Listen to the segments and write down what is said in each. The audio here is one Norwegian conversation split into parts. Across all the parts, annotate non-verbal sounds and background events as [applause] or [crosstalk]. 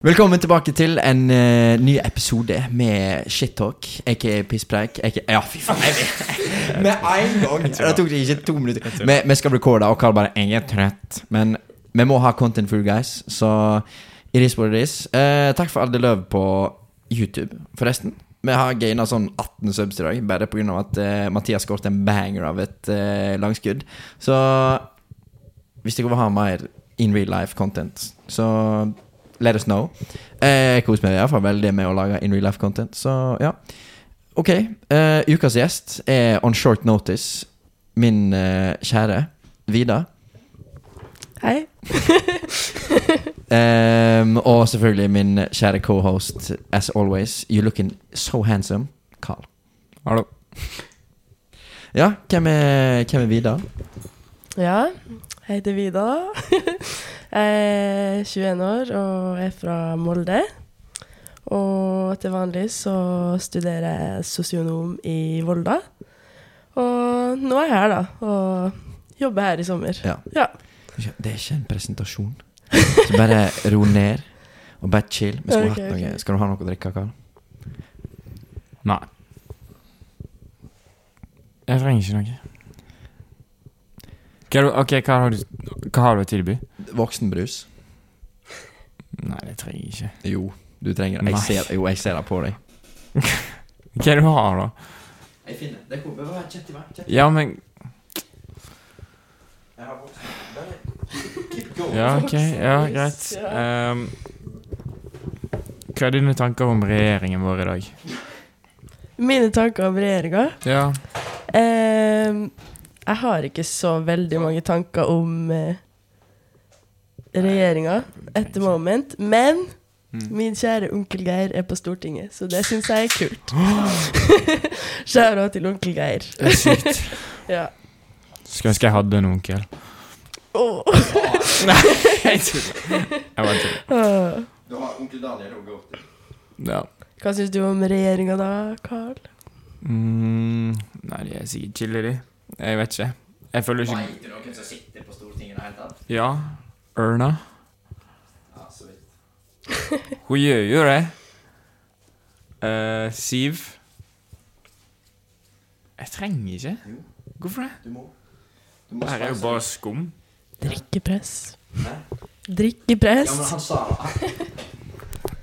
Velkommen tilbake til en uh, ny episode med shittalk, aka pisspreik. aka- Ja, fy faen. Jeg vet. [laughs] Med en gang! Det tok det ikke to minutter. Vi, vi skal recorde, og Karl bare 'Jeg er trøtt'. Men vi må ha content for you guys, så it is what it is. Uh, takk for alle løv på YouTube, forresten. Vi har gaina sånn 18 subs i dag, bare pga. at uh, Mathias skåret en banger av et uh, langskudd. Så hvis dere vil ha mer in real life content, så let us know. Eh, Jeg koser meg iallfall veldig med å lage in real life content, så ja. Ok. eh, ukas gjest er on short notice min eh, kjære Vida. Hei. [laughs] um, og selvfølgelig min kjære co-host, as always. You're looking so handsome. Carl. Hallo. Ja, hvem er, hvem er Vida? Ja, jeg heter Vida. [laughs] jeg er 21 år og er fra Molde. Og til vanlig så studerer jeg sosionom i Volda. Og nå er jeg her, da. Og jobber her i sommer. Ja. Ja. Det er ikke en presentasjon. Så bare ro ned, og bare chill. Vi skulle okay, hatt noe. Skal du ha noe å drikke, Karl? Nei. Jeg trenger ikke noe. Hva, er ok, hva har, du, hva har du å tilby? Voksenbrus? Nei, det trenger jeg ikke. Jo, du trenger det. Jeg ser, jo, jeg ser det på deg. [laughs] Hva er det du har, da? Jeg finner det. er kommer. Bare kjett i meg. Kjett. Ja, men Jeg har voksen. Ja, ok. Ja, greit. Um, hva er dine tanker om regjeringen vår i dag? Mine tanker om regjeringa Ja. Um, Jeg har ikke så veldig mange tanker om uh, regjeringa etter moment. Men Mm. min kjære onkel Geir er på Stortinget, så det syns jeg er kult. [gasps] Skjæra til onkel Geir. Det er sykt. [laughs] Ja. Skulle ønske jeg hadde en onkel. Åh. Nei, jeg tuller. Jeg bare tuller. Du har onkel Daniel å gå til. Ja. Hva syns du om regjeringa da, Carl? Mm, nei, de er sikkert chillere. Jeg vet ikke. Jeg føler ikke Veit du noen som sitter på Stortinget i det hele tatt? Ja. Erna. Hun gjør jo det. Uh, Siv Jeg trenger ikke. Hvorfor det? Du må. Du må Her er jo bare skum. Drikkepress. Hæ? Drikkepress. Ja, men han sa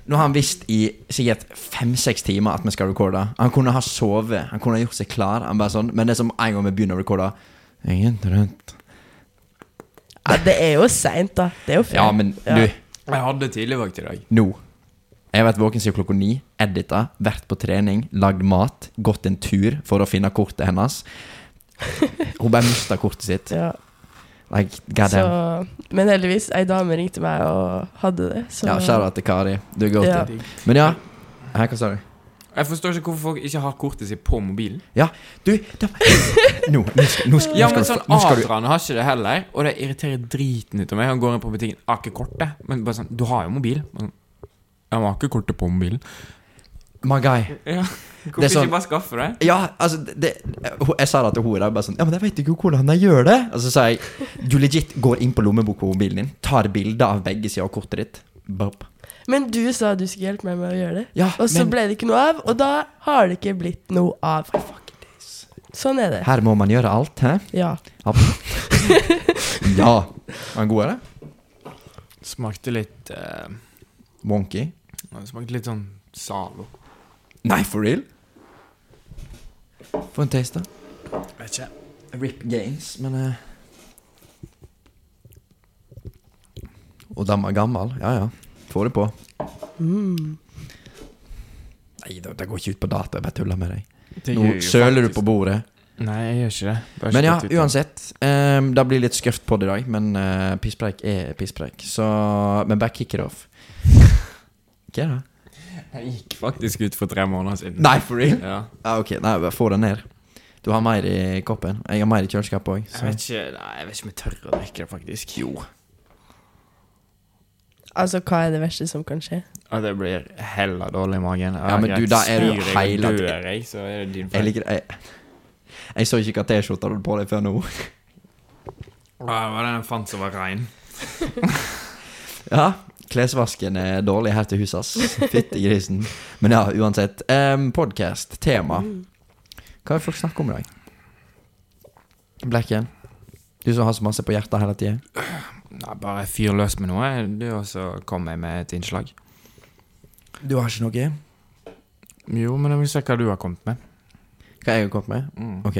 Nå har han visst i sikkert fem-seks timer at vi skal recorde. Han kunne ha sovet, han kunne ha gjort seg klar. Han bare sånn, Men det er som en gang vi begynner å recorde Ingen trøtt. Ja, det er jo seint, da. Det er jo fint. Ja, men Ja. du, Jeg hadde tidligvakt i dag. nå Jeg har vært våken siden klokka ni, edita, vært på trening, lagd mat, gått en tur for å finne kortet hennes. Hun bare mista kortet sitt. Ja. Like, god Så, damn. men heldigvis, ei dame ringte meg og hadde det. Så Ja, shout-out til Kari. Du er god Ja. to. Men ja. Hva sa du? Jeg forstår ikke hvorfor folk ikke har kortet sitt på mobilen. Ja, du da, [laughs] Nå, nå skal, nå skal, Ja, men sånn Adrian har ikke det heller, og det irriterer driten ut av meg. Han går inn på butikken, har ikke kortet. Men bare sånn, du har jo mobil. Men, Jeg har ikke kortet på mobilen. My guy. Ja. [laughs] Det Hvorfor er sånn- ikke bare skaffe det? Ja, altså det, Jeg sa det til henne. Bare sånn Ja, men jeg vet ikke hvordan jeg gjør det. Og så sa jeg Du legit går inn på lommeboka på mobilen din, tar bilde av begge sider av kortet ditt. Bop. Men du sa du skulle hjelpe meg med å gjøre det. Ja, Og så men ble det ikke noe av, og da har det ikke blitt noe av. Sånn er det. her må man gjøre alt, hæ? Ja. Ja. [laughs] Var den god, eller? Smakte litt uh... Wonky? Det smakte litt sånn Zalo. Nei, for real? Få en taste, da. Vet ikke. Rip Gaines, men uh... Og den var gammel. Ja, ja. Få det på. Mm. Nei, det, det går ikke ut på dato. Jeg bare tuller med deg. Nå søler faktisk. du på bordet. Nei, jeg gjør ikke det. Bare Men ja, det. uansett. Um, det blir litt skøft på det i dag, men uh, pisspreik er pisspreik. Så Men bare kick it off. [laughs] Hva er det? Jeg gikk faktisk ut for tre måneder siden. Nei, for real? Ja. Ah, ok. Nei, bare få det ned. Du har mer i koppen. Jeg har mer i kjøleskapet òg. Jeg vet ikke Nei, jeg vet ikke om jeg tør å drikke det, faktisk. Jo. Altså, hva er det verste som kan skje? At jeg blir hella dårlig i magen. Ja, men du, da er du heil jeg hele dør jeg, så er det din Jeg feil. liker jeg, jeg så ikke hva T-skjorta du hadde på deg før nå. Ja, det var den jeg fant som var rein. [laughs] Ja, klesvasken er dårlig her til huset, ass. Fytti grisen. Men ja, uansett. Um, Podkast, tema. Hva vil folk snakke om i dag? Blekken? Du som har så masse på hjertet hele tida. Nei, bare fyr løs med noe, du, og så kommer jeg med et innslag. Du har ikke noe? Jo, men jeg vil se hva du har kommet med. Hva jeg har kommet med? Mm. Ok.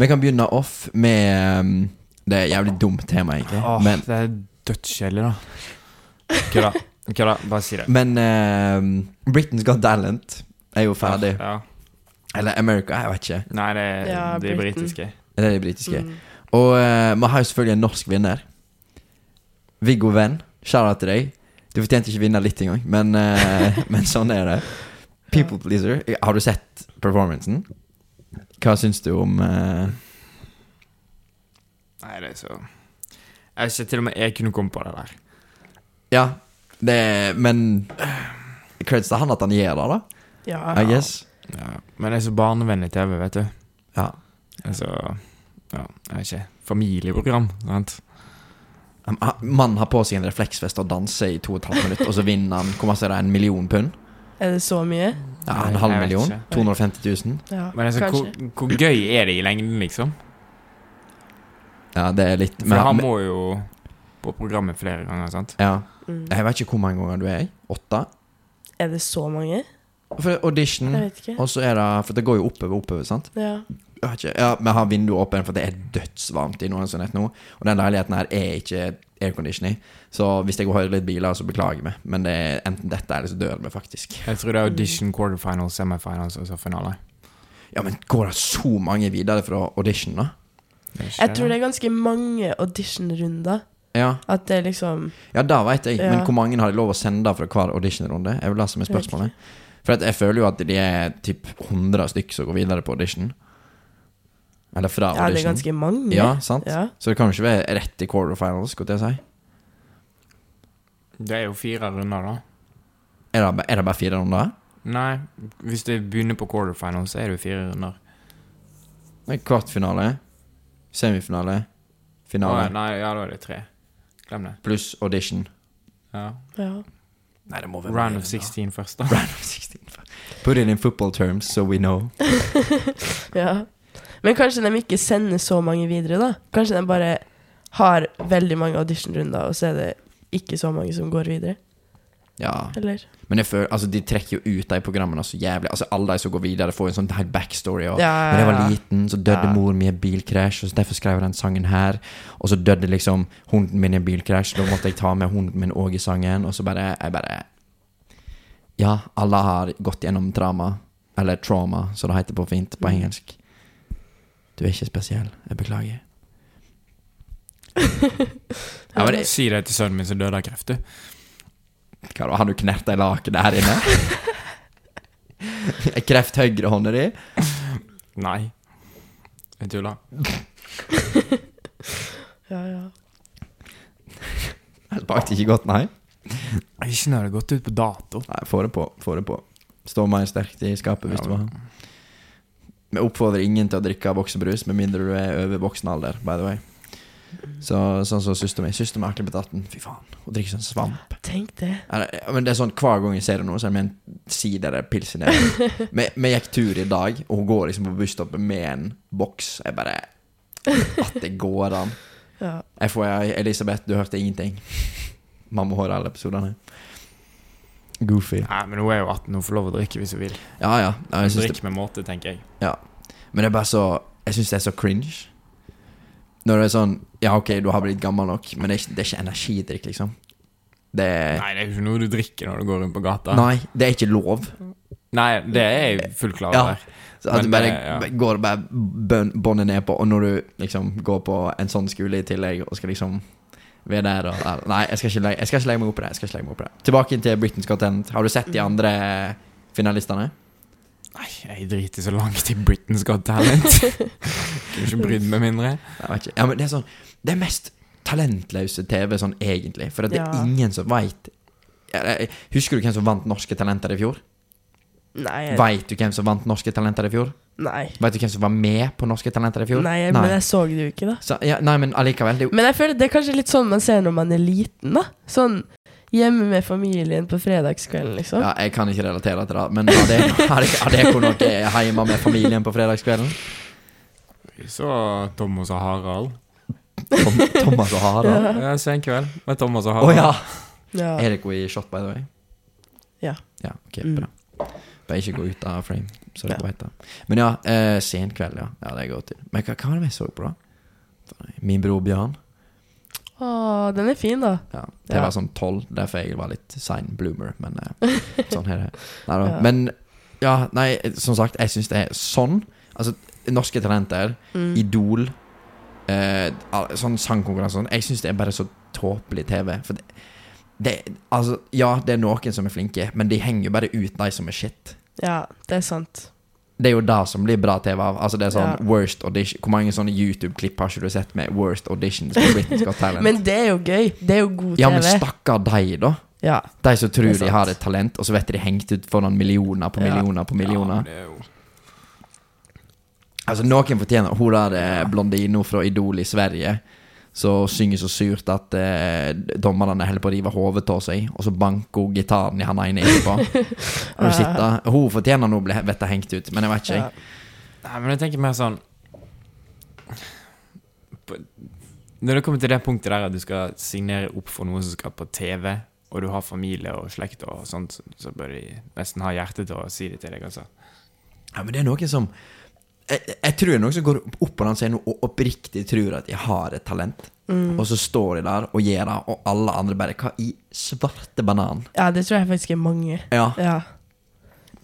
Vi kan begynne off med um, Det er et jævlig dumt tema, egentlig. Åh, Men, det er dødskjedelig, da. Kødda. Kødda. Bare si det. men uh, Britain's Got Talent er jo ferdig. Ja. Eller America, jeg vet ikke. Nei, det, Ja, de er britiske. Det er de britiske. Mm. Og uh, vi har jo selvfølgelig en norsk vinner. Viggo Venn. Shout-out til deg. Du fortjente ikke vinne litt engang, men, uh, [laughs] men sånn er det. People pleaser. Har du sett performancen? Hva syns du om uh, Nei, det er så Jeg vet ikke, til og med jeg kunne komme på det der. Ja, det er, Men creds til han at han gjør det, da. Ja. I guess. Ja. Men det er så barnevennlig TV, vet du. Ja. Altså Ja, jeg vet ikke. Familieprogram, sant. Mannen har på seg en refleksvest og danser i to og et halvt minutt, og så vinner han hvor masse er det, en million pund? Er det så mye? Ja, En halv million? 250 000? Ja, Men altså, hvor, hvor gøy er det i lengden, liksom? Ja, det er litt For men, han må jo på programmet flere ganger, sant? Ja. Mm. Jeg vet ikke hvor mange ganger du er i. Åtte? Er det så mange? For audition, Jeg vet ikke. og så er det For det går jo oppover, oppover, sant? Ja. Ikke, ja, Vi har vinduet åpent, for det er dødsvarmt i Nordlandsnett nå. Og den leiligheten her er ikke aircondition i. Så hvis jeg hører litt biler, så beklager vi. Men det er enten dette eller så dør vi faktisk. Jeg tror det er audition, quarterfinals, semifinals og så finale. Ja, men går det så mange videre fra audition, da? Det Jeg tror det er ganske mange auditionrunder. Ja, At det liksom ja da vet jeg. Men hvor mange har de lov å sende fra hver auditionrunde? Er vel det som er spørsmålet. For at jeg føler jo at de er typ 100 stykker som går videre på audition. Eller fra Ja, det er ganske mange. Ja, sant? Ja. Så det kan jo ikke være rett i quarterfinals, skulle jeg si. Det er jo fire runder, da. Er det, er det bare fire runder? Nei, hvis det begynner på quarterfinals, så er det jo fire runder. Det er Kvartfinale, semifinale, finale, Å, nei, ja, da er det tre. Glem det. pluss audition. Ja. ja. Nei, det må være Round of enn det. 16 først, da. Round of 16. Put it in football terms, so we know. [laughs] ja. Men kanskje de ikke sender så mange videre, da? Kanskje de bare har veldig mange auditionrunder, og så er det ikke så mange som går videre? Ja. Eller? Men jeg føler, altså, de trekker jo ut de programmene så jævlig. Altså, Alle de som går videre, får en sånn hel backstory. Og, Ja, Når jeg var liten, så døde Ja. mor mi i en bilkrasj, og så derfor skrev jeg den sangen her. Og så døde liksom hunden min i en bilkrasj, da måtte jeg ta med hunden min òg i sangen. Og så bare Jeg bare Ja, alle har gått gjennom trauma. Eller trauma, som det heter på fint på Mm. engelsk. Du er ikke spesiell. Jeg beklager. [laughs] Ja, men det, Si det til sønnen min som døde av kreft, du. hva da, har du knert deg lakenet her inne? [laughs] Er Kreft høyrehånda di? Nei. Jeg tuller. [laughs] Ja, ja. Det smakte ikke godt, nei. Ikke når det har gått ut på dato. Nei, få det på. Få det på. Stå mer sterkt i skapet hvis Ja, du vil. Vi oppfordrer ingen til å drikke voksenbrus med mindre du er over voksen alder, by the way. Så, sånn som søsteren min. Søsteren min har blitt 18. Fy faen. Hun drikker sånn svamp. Tenk det. Men det er sånn Hver gang jeg ser henne, så er det med en sider eller pils i nesen. [laughs] Vi vi gikk tur i dag, og hun går liksom på busstoppet med en boks. Jeg bare At det går an. Ja. FHI, Elisabeth, du hørte ingenting. Mamma hører høre alle episodene. Goofy. Nei, men hun er jo 18, hun får lov å drikke hvis hun vil. Ja, ja. ja jeg Drikk med måte, tenker jeg. ja. Men det er bare så Jeg syns det er så cringe. Når det er sånn Ja, ok, du har blitt gammel nok, men det er det er ikke energidrikk, liksom. Det er Nei, det er jo ikke noe du drikker når du går rundt på gata. Nei, det er ikke lov. Nei, det er jeg fullt klar Ja. over. Så at Men du bare det- ja. går bare båndet ned på, og når du liksom går på en sånn skole i tillegg og skal liksom være der og der. Nei, jeg skal ikke legge, jeg skal ikke legge meg opp i det. Jeg skal ikke legge meg opp i det. Tilbake inn til Britain's Got Talent. Har du sett de andre finalistene? Nei, jeg driter så langt i Britain's Got Talent. [laughs] Kunne ikke brydd meg mindre. Jeg ikke. Ja, men det er sånn Det er mest talentløse TV sånn egentlig. For at det er Ja. ingen som veit Husker du hvem som vant Norske Talenter i fjor? Nei, jeg, Veit du hvem som vant Norske Talenter i fjor? Nei. Vet du hvem som var med på Norske Talenter i fjor? nei, men jeg så det jo ikke, da. Så, ja, nei, men allikevel. Det Men jeg føler det er kanskje litt sånn man ser når man er liten, da. Sånn Hjemme med familien på fredagskvelden, liksom. Ja, jeg kan ikke relatere til det, men har det, [laughs] har det, har det noe hjemme med familien på fredagskvelden? Vi så Thomas og Harald. Tom, Thomas og Harald? Ja, Sen kveld med Thomas og Å Harald. ja! Ja. Er dere i shot, by the way? Ja. Ja, ok, Mm. bra. Bare ikke gå ut av frame, så det Ja. vet. Men ja, eh, senkveld, ja. ja. Det er godt til. Men hva, hva var det vi så på, da? Min bror Bjørn. Å, den er fin, da. Ja, det Ja. var sånn tolv, derfor jeg var litt sein bloomer, men eh, [laughs] sånn er det. Nei. Ja. Men ja, nei, som sagt, jeg syns det er sånn. Altså, Norske Talenter, Mm. Idol, eh, sånn sangkonkurranse sånn. Jeg syns det er bare så tåpelig TV. For det, det Altså, ja, det er noen som er flinke, men de henger jo bare ut de som er shit. Ja, det er sant. Det er jo det som blir bra TV av. Altså det er sånn Ja. worst audition Hvor mange sånne YouTube-klipp har ikke du sett med worst auditions på Britain's Got Talent? [laughs] Men det er jo gøy. Det er jo god TV. ja, men stakkar de, da. Ja. De som tror de har et talent, og så vet de hengt ut foran millioner på Ja. millioner på Ja, millioner. men det er jo Altså Noen fortjener Hun der eh, blondina fra Idol i Sverige som synger så surt at eh, dommerne holder på å rive hodet av seg, og så banker hun gitaren i han ene etterpå. [laughs] og? Hun fortjener nå å bli vettet hengt ut, men jeg vet ikke. ja. jeg. Nei, men jeg tenker mer sånn på- Når det kommer til det punktet der at du skal signere opp for noe som skal på TV, og du har familie og slekt og sånt, så- så bør de nesten ha hjerte til å si det til deg, altså. Ja, men det er noe som jeg, jeg tror det er noen som går opp på den scenen og oppriktig tror at de har et talent. Og så står de der og gjør det, og alle andre bare Hva i svarte banan? ja, det tror jeg faktisk er mange. Ja. Ja.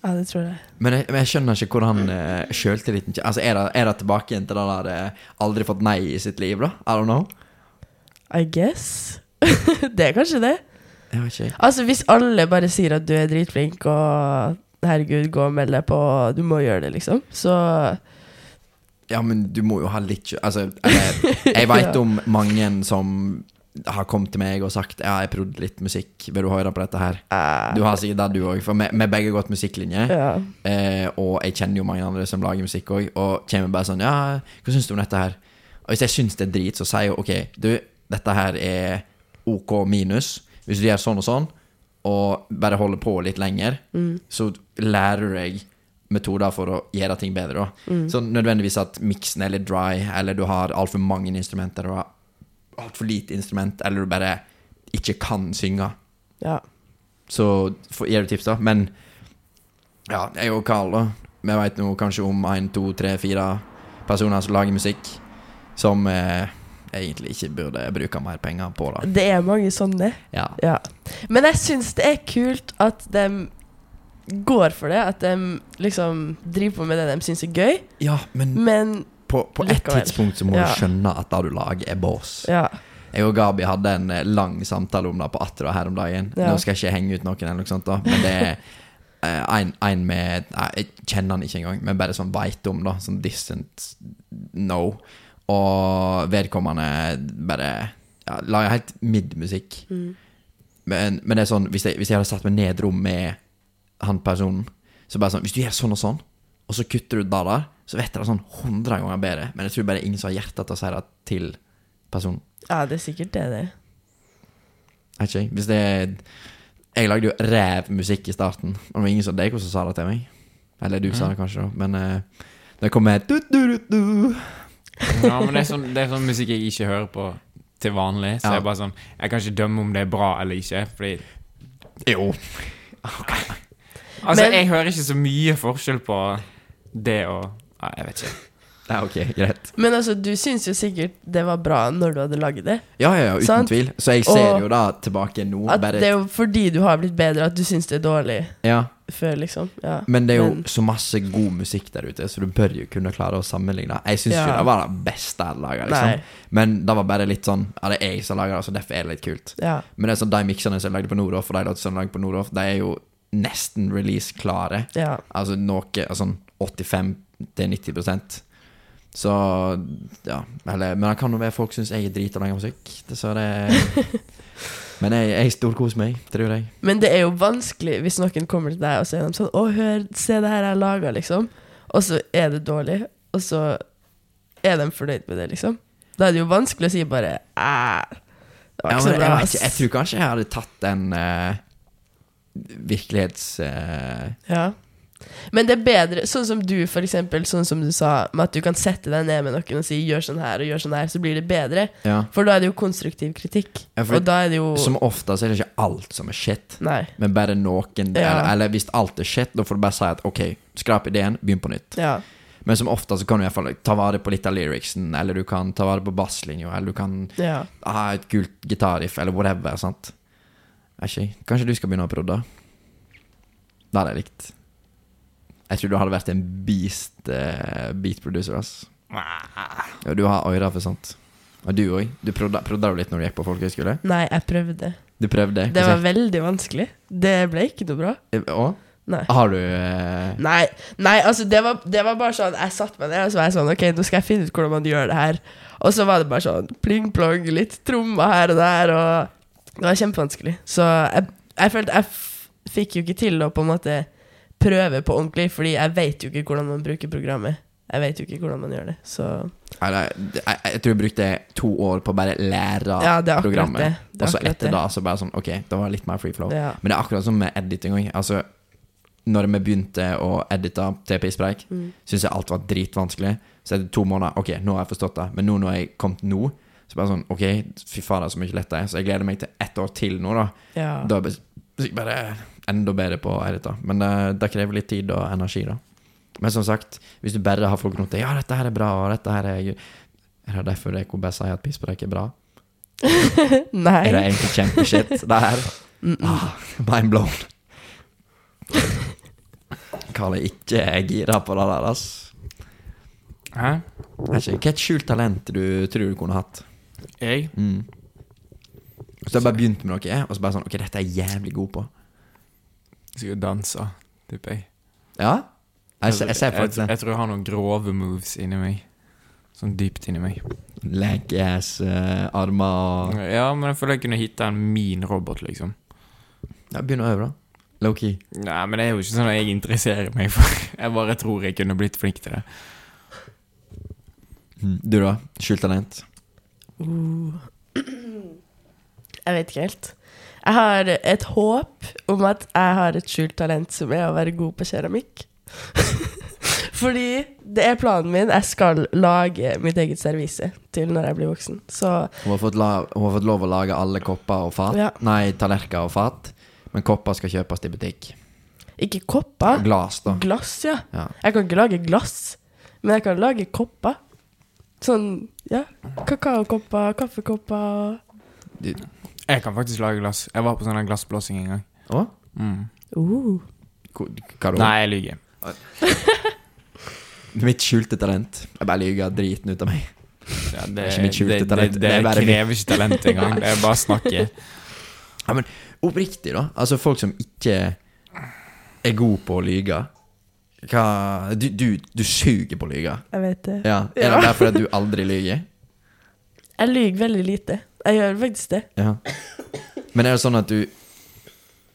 Ja, det tror jeg. Men jeg, men jeg skjønner ikke hvordan uh, sjøltilliten Altså, er det, er det tilbake igjen til det der uh, aldri fått nei i sitt liv, da? I don't know. I guess. [laughs] det er kanskje det. Jeg vet ikke. Altså, hvis alle bare sier at du er dritflink, og herregud, gå og meld deg på, du må gjøre det, liksom, så Ja, men du må jo ha litt Altså, jeg, jeg veit [laughs] Ja. om mange som har kommet til meg og sagt Ja, jeg prøvde litt musikk, vil du høre på dette her? eh, Du har sikkert det, du òg, for vi vi begge har gått musikklinje. Ja. Eh, og jeg kjenner jo mange andre som lager musikk òg, og kommer bare sånn Ja, hva syns du om dette her? Og hvis jeg syns det er drit, så sier jeg OK, du, dette her er OK minus. Hvis du gjør sånn og sånn, og bare holder på litt lenger, så lærer du deg metoder for å gjøre ting bedre. Mm. Så nødvendigvis at miksen er litt dry, eller du har altfor mange instrumenter, du har altfor lite instrument, eller du bare ikke kan synge. ja. Så gir du tips, da. Men ja, jeg og Carl, da. Vi veit nå kanskje om én, to, tre, fire personer som lager musikk, som eh, egentlig ikke burde bruke mer penger på det. Det er mange sånne. Ja. Ja. Men jeg syns det er kult at de går for det. At de liksom driver på med det de syns er gøy. ja, men Men på, på et tidspunkt så må Ja. du skjønne at det du lager, er bås. ja. Jeg og Gabi hadde en eh, lang samtale om det på Atra her om dagen. Ja. Nå skal jeg ikke henge ut noen, eller noe sånt da men det er eh, en, en med nei, Jeg kjenner han ikke engang, men bare sånn veit om, da. Sånn distant no. Og vedkommende bare ja, lager helt midd musikk. Men, men det er sånn hvis jeg, hvis jeg hadde satt meg ned i et rom med han personen, så bare sånn Hvis du gjør sånn og sånn, og så kutter du det der, så vet jeg det sånn hundre ganger bedre. Men jeg tror bare ingen som har hjerte til å si det til personen. ja, det er sikkert det, det. Vet ikke jeg. Hvis det er Jeg lagde jo ræv musikk i starten. Og det var ingen som deg som sa det til meg. Eller du sa det kanskje, da. Men uh, det kommer du, du, du, du. Ja, men det er, sånn, det er sånn musikk jeg ikke hører på til vanlig. Så Ja. jeg er bare sånn Jeg kan ikke dømme om det er bra eller ikke, fordi Jo. [laughs] Altså, Men- jeg hører ikke så mye forskjell på det og Nei, jeg vet ikke. [laughs] Ja, ok, greit. Men altså, du syns jo sikkert det var bra når du hadde laget det. Ja, ja, ja, uten Sant? tvil. Så jeg ser Og jo da tilbake nå. At Bare, det er jo fordi du har blitt bedre at du syns det er dårlig ja. før, liksom. Ja. Men det er jo Men- så masse god musikk der ute, så du bør jo kunne klare å sammenligne. Jeg syns Ja. ikke det var det beste jeg laga, Nei. liksom. Men det var bare litt sånn Ja, det er jeg som lager det, så derfor er det litt kult. Ja. Men det er sånn, de miksene som jeg lagde på Nordhoff, og de låtene som jeg lagde på Nordhoff, de er jo nesten release-klare. ja. Altså noe sånn 85-90% Så ja. Eller, men det kan jo være folk syns jeg er drit og lager musikk. Det, så det Men jeg, jeg storkoser meg, tror jeg. Men det er jo vanskelig hvis noen kommer til deg og sier sånn 'Å, hør, se det her jeg laga', liksom. Og så er det dårlig, og så er de fornøyd med det, liksom. Da er det jo vanskelig å si bare Æh, Det var Ja, ikke men så bra. Jeg, ikke, jeg tror kanskje jeg hadde tatt den eh, virkelighets... Uh... Ja. Men det er bedre, sånn som du, for eksempel, sånn som du sa, med at du kan sette deg ned med noen og si 'gjør sånn her' og 'gjør sånn her', så blir det bedre. ja. For da er det jo konstruktiv kritikk. Ja, og da er det jo Som oftest er det ikke alt som er shit, Nei. men bare noen Ja. eller, eller hvis alt er shit, da får du bare si at ok, skrap ideen, begynn på nytt. Ja. Men som ofte så kan du i hvert fall ta vare på litt av lyricsen, eller du kan ta vare på basslinja, eller du kan ha et kult gitarriff, eller whatever. sant? Ikke, kanskje du skal begynne å prodde? Det hadde jeg likt. Jeg tror du hadde vært en beast uh, beat producer, ass. Ja, du har øyre for sånt. Og du òg. Du prodda prodda du litt når du gikk på folkehøyskole? Nei, jeg prøvde. Du prøvde? Det var veldig vanskelig. Det ble ikke noe bra. Og? Nei. Har du uh... Nei, nei altså det var, det var bare sånn Jeg satte meg ned og så var jeg sånn Ok, nå skal jeg finne ut hvordan man gjør det her. Og så var det bare sånn pling-plong, litt trommer her og der, og det var kjempevanskelig. Så jeg, jeg følte Jeg f fikk jo ikke til å på en måte prøve på ordentlig, fordi jeg vet jo ikke hvordan man bruker programmet. Jeg vet jo ikke hvordan man gjør det, så Nei, jeg, jeg tror jeg brukte to år på å bare lære Ja, det er programmet. det. det, er Og så etter det. da så bare sånn Ok, da var det litt mer free flow. Ja. Men det er akkurat som med editing òg. Altså, når vi begynte å edite TP Spreik, Mm. syntes jeg alt var dritvanskelig. Så etter to måneder Ok, nå har jeg forstått det, men nå når jeg kom nå, så bare sånn Ok, fy faen, det er så mye lettere. Så jeg gleder meg til ett år til nå, da. Ja. Da er jeg bare enda bedre på å edite. Men det, det krever litt tid og energi, da. Men som sagt, hvis du bare har folk rundt deg Ja, dette her er bra, og dette her er Er det derfor jeg bare sier at Pisspreik er bra? [laughs] Nei. Er det egentlig kjempeshit, det her? Mm -mm. Ah, mind blown. Karl er ikke gira på det der, ass. Hæ? Jeg er ikke, Hva er et skjult talent du tror du kunne hatt? Jeg? Mm. Så jeg bare begynte med noe, og så bare sånn Ok, dette er jeg jævlig god på. Sikkert danse, tipper jeg. Ja? Jeg, ser- jeg ser faktisk jeg, det. jeg tror jeg har noen grove moves inni meg. Sånn dypt inni meg. Lankass, uh, armer og Ja, men jeg føler jeg kunne hitta en min robot, liksom. ja, Begynn å øve, da. Low-key. Nei, men det er jo ikke sånn at jeg interesserer meg for [laughs] Jeg bare tror jeg kunne blitt flink til det. Mm. Du, da? Skjult talent? Uh. Jeg vet ikke helt. Jeg har et håp om at jeg har et skjult talent som er å være god på keramikk. [laughs] Fordi det er planen min. Jeg skal lage mitt eget servise til når jeg blir voksen. Så Hun har, fått la, hun har fått lov å lage alle kopper og fat. Ja. Nei, tallerkener og fat. Men kopper skal kjøpes i butikk. ikke kopper. Glass, da. Glass, ja. Ja. Jeg kan ikke lage glass, men jeg kan lage kopper. Sånn, ja. Kakaokopper, kaffekopper. Du, Jeg kan faktisk lage glass. Jeg var på sånn glassblåsing en gang. å? Mm. Uh. Hva da? Nei, jeg lyver. [laughs] Mitt skjulte talent. Jeg bare lyver driten ut av meg. Ja, det, Det er ikke mitt skjulte det, talent, det, det er krever ikke talent engang. Det er bare å snakke. [laughs] Ja, men Oppriktig, da. Altså folk som ikke er gode på å lyge. Hva Du, du, du suger på å lyve. Jeg vet det. Ja. Er det Ja. derfor at du aldri lyver? Jeg lyver veldig lite. Jeg gjør faktisk det. Ja. Men er det sånn at du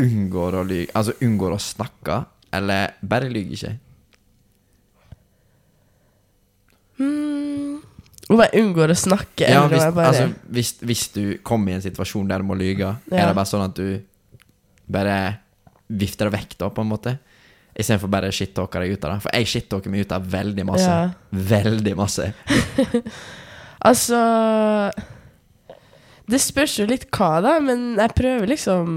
unngår å lyve Altså unngår å snakke, eller bare lyver ikke? Hmm. Om jeg unngår å snakke, Ja, eller hvis, om jeg bare altså, hvis, hvis du kommer i en situasjon der du må lyge, er det bare sånn at du bare vifter det vekk, da, på en måte? Istedenfor bare shit-talker deg ut av det? For jeg shit-talker meg ut av veldig masse. Ja. Veldig masse. [laughs] Altså Det spørs jo litt hva, da, men jeg prøver liksom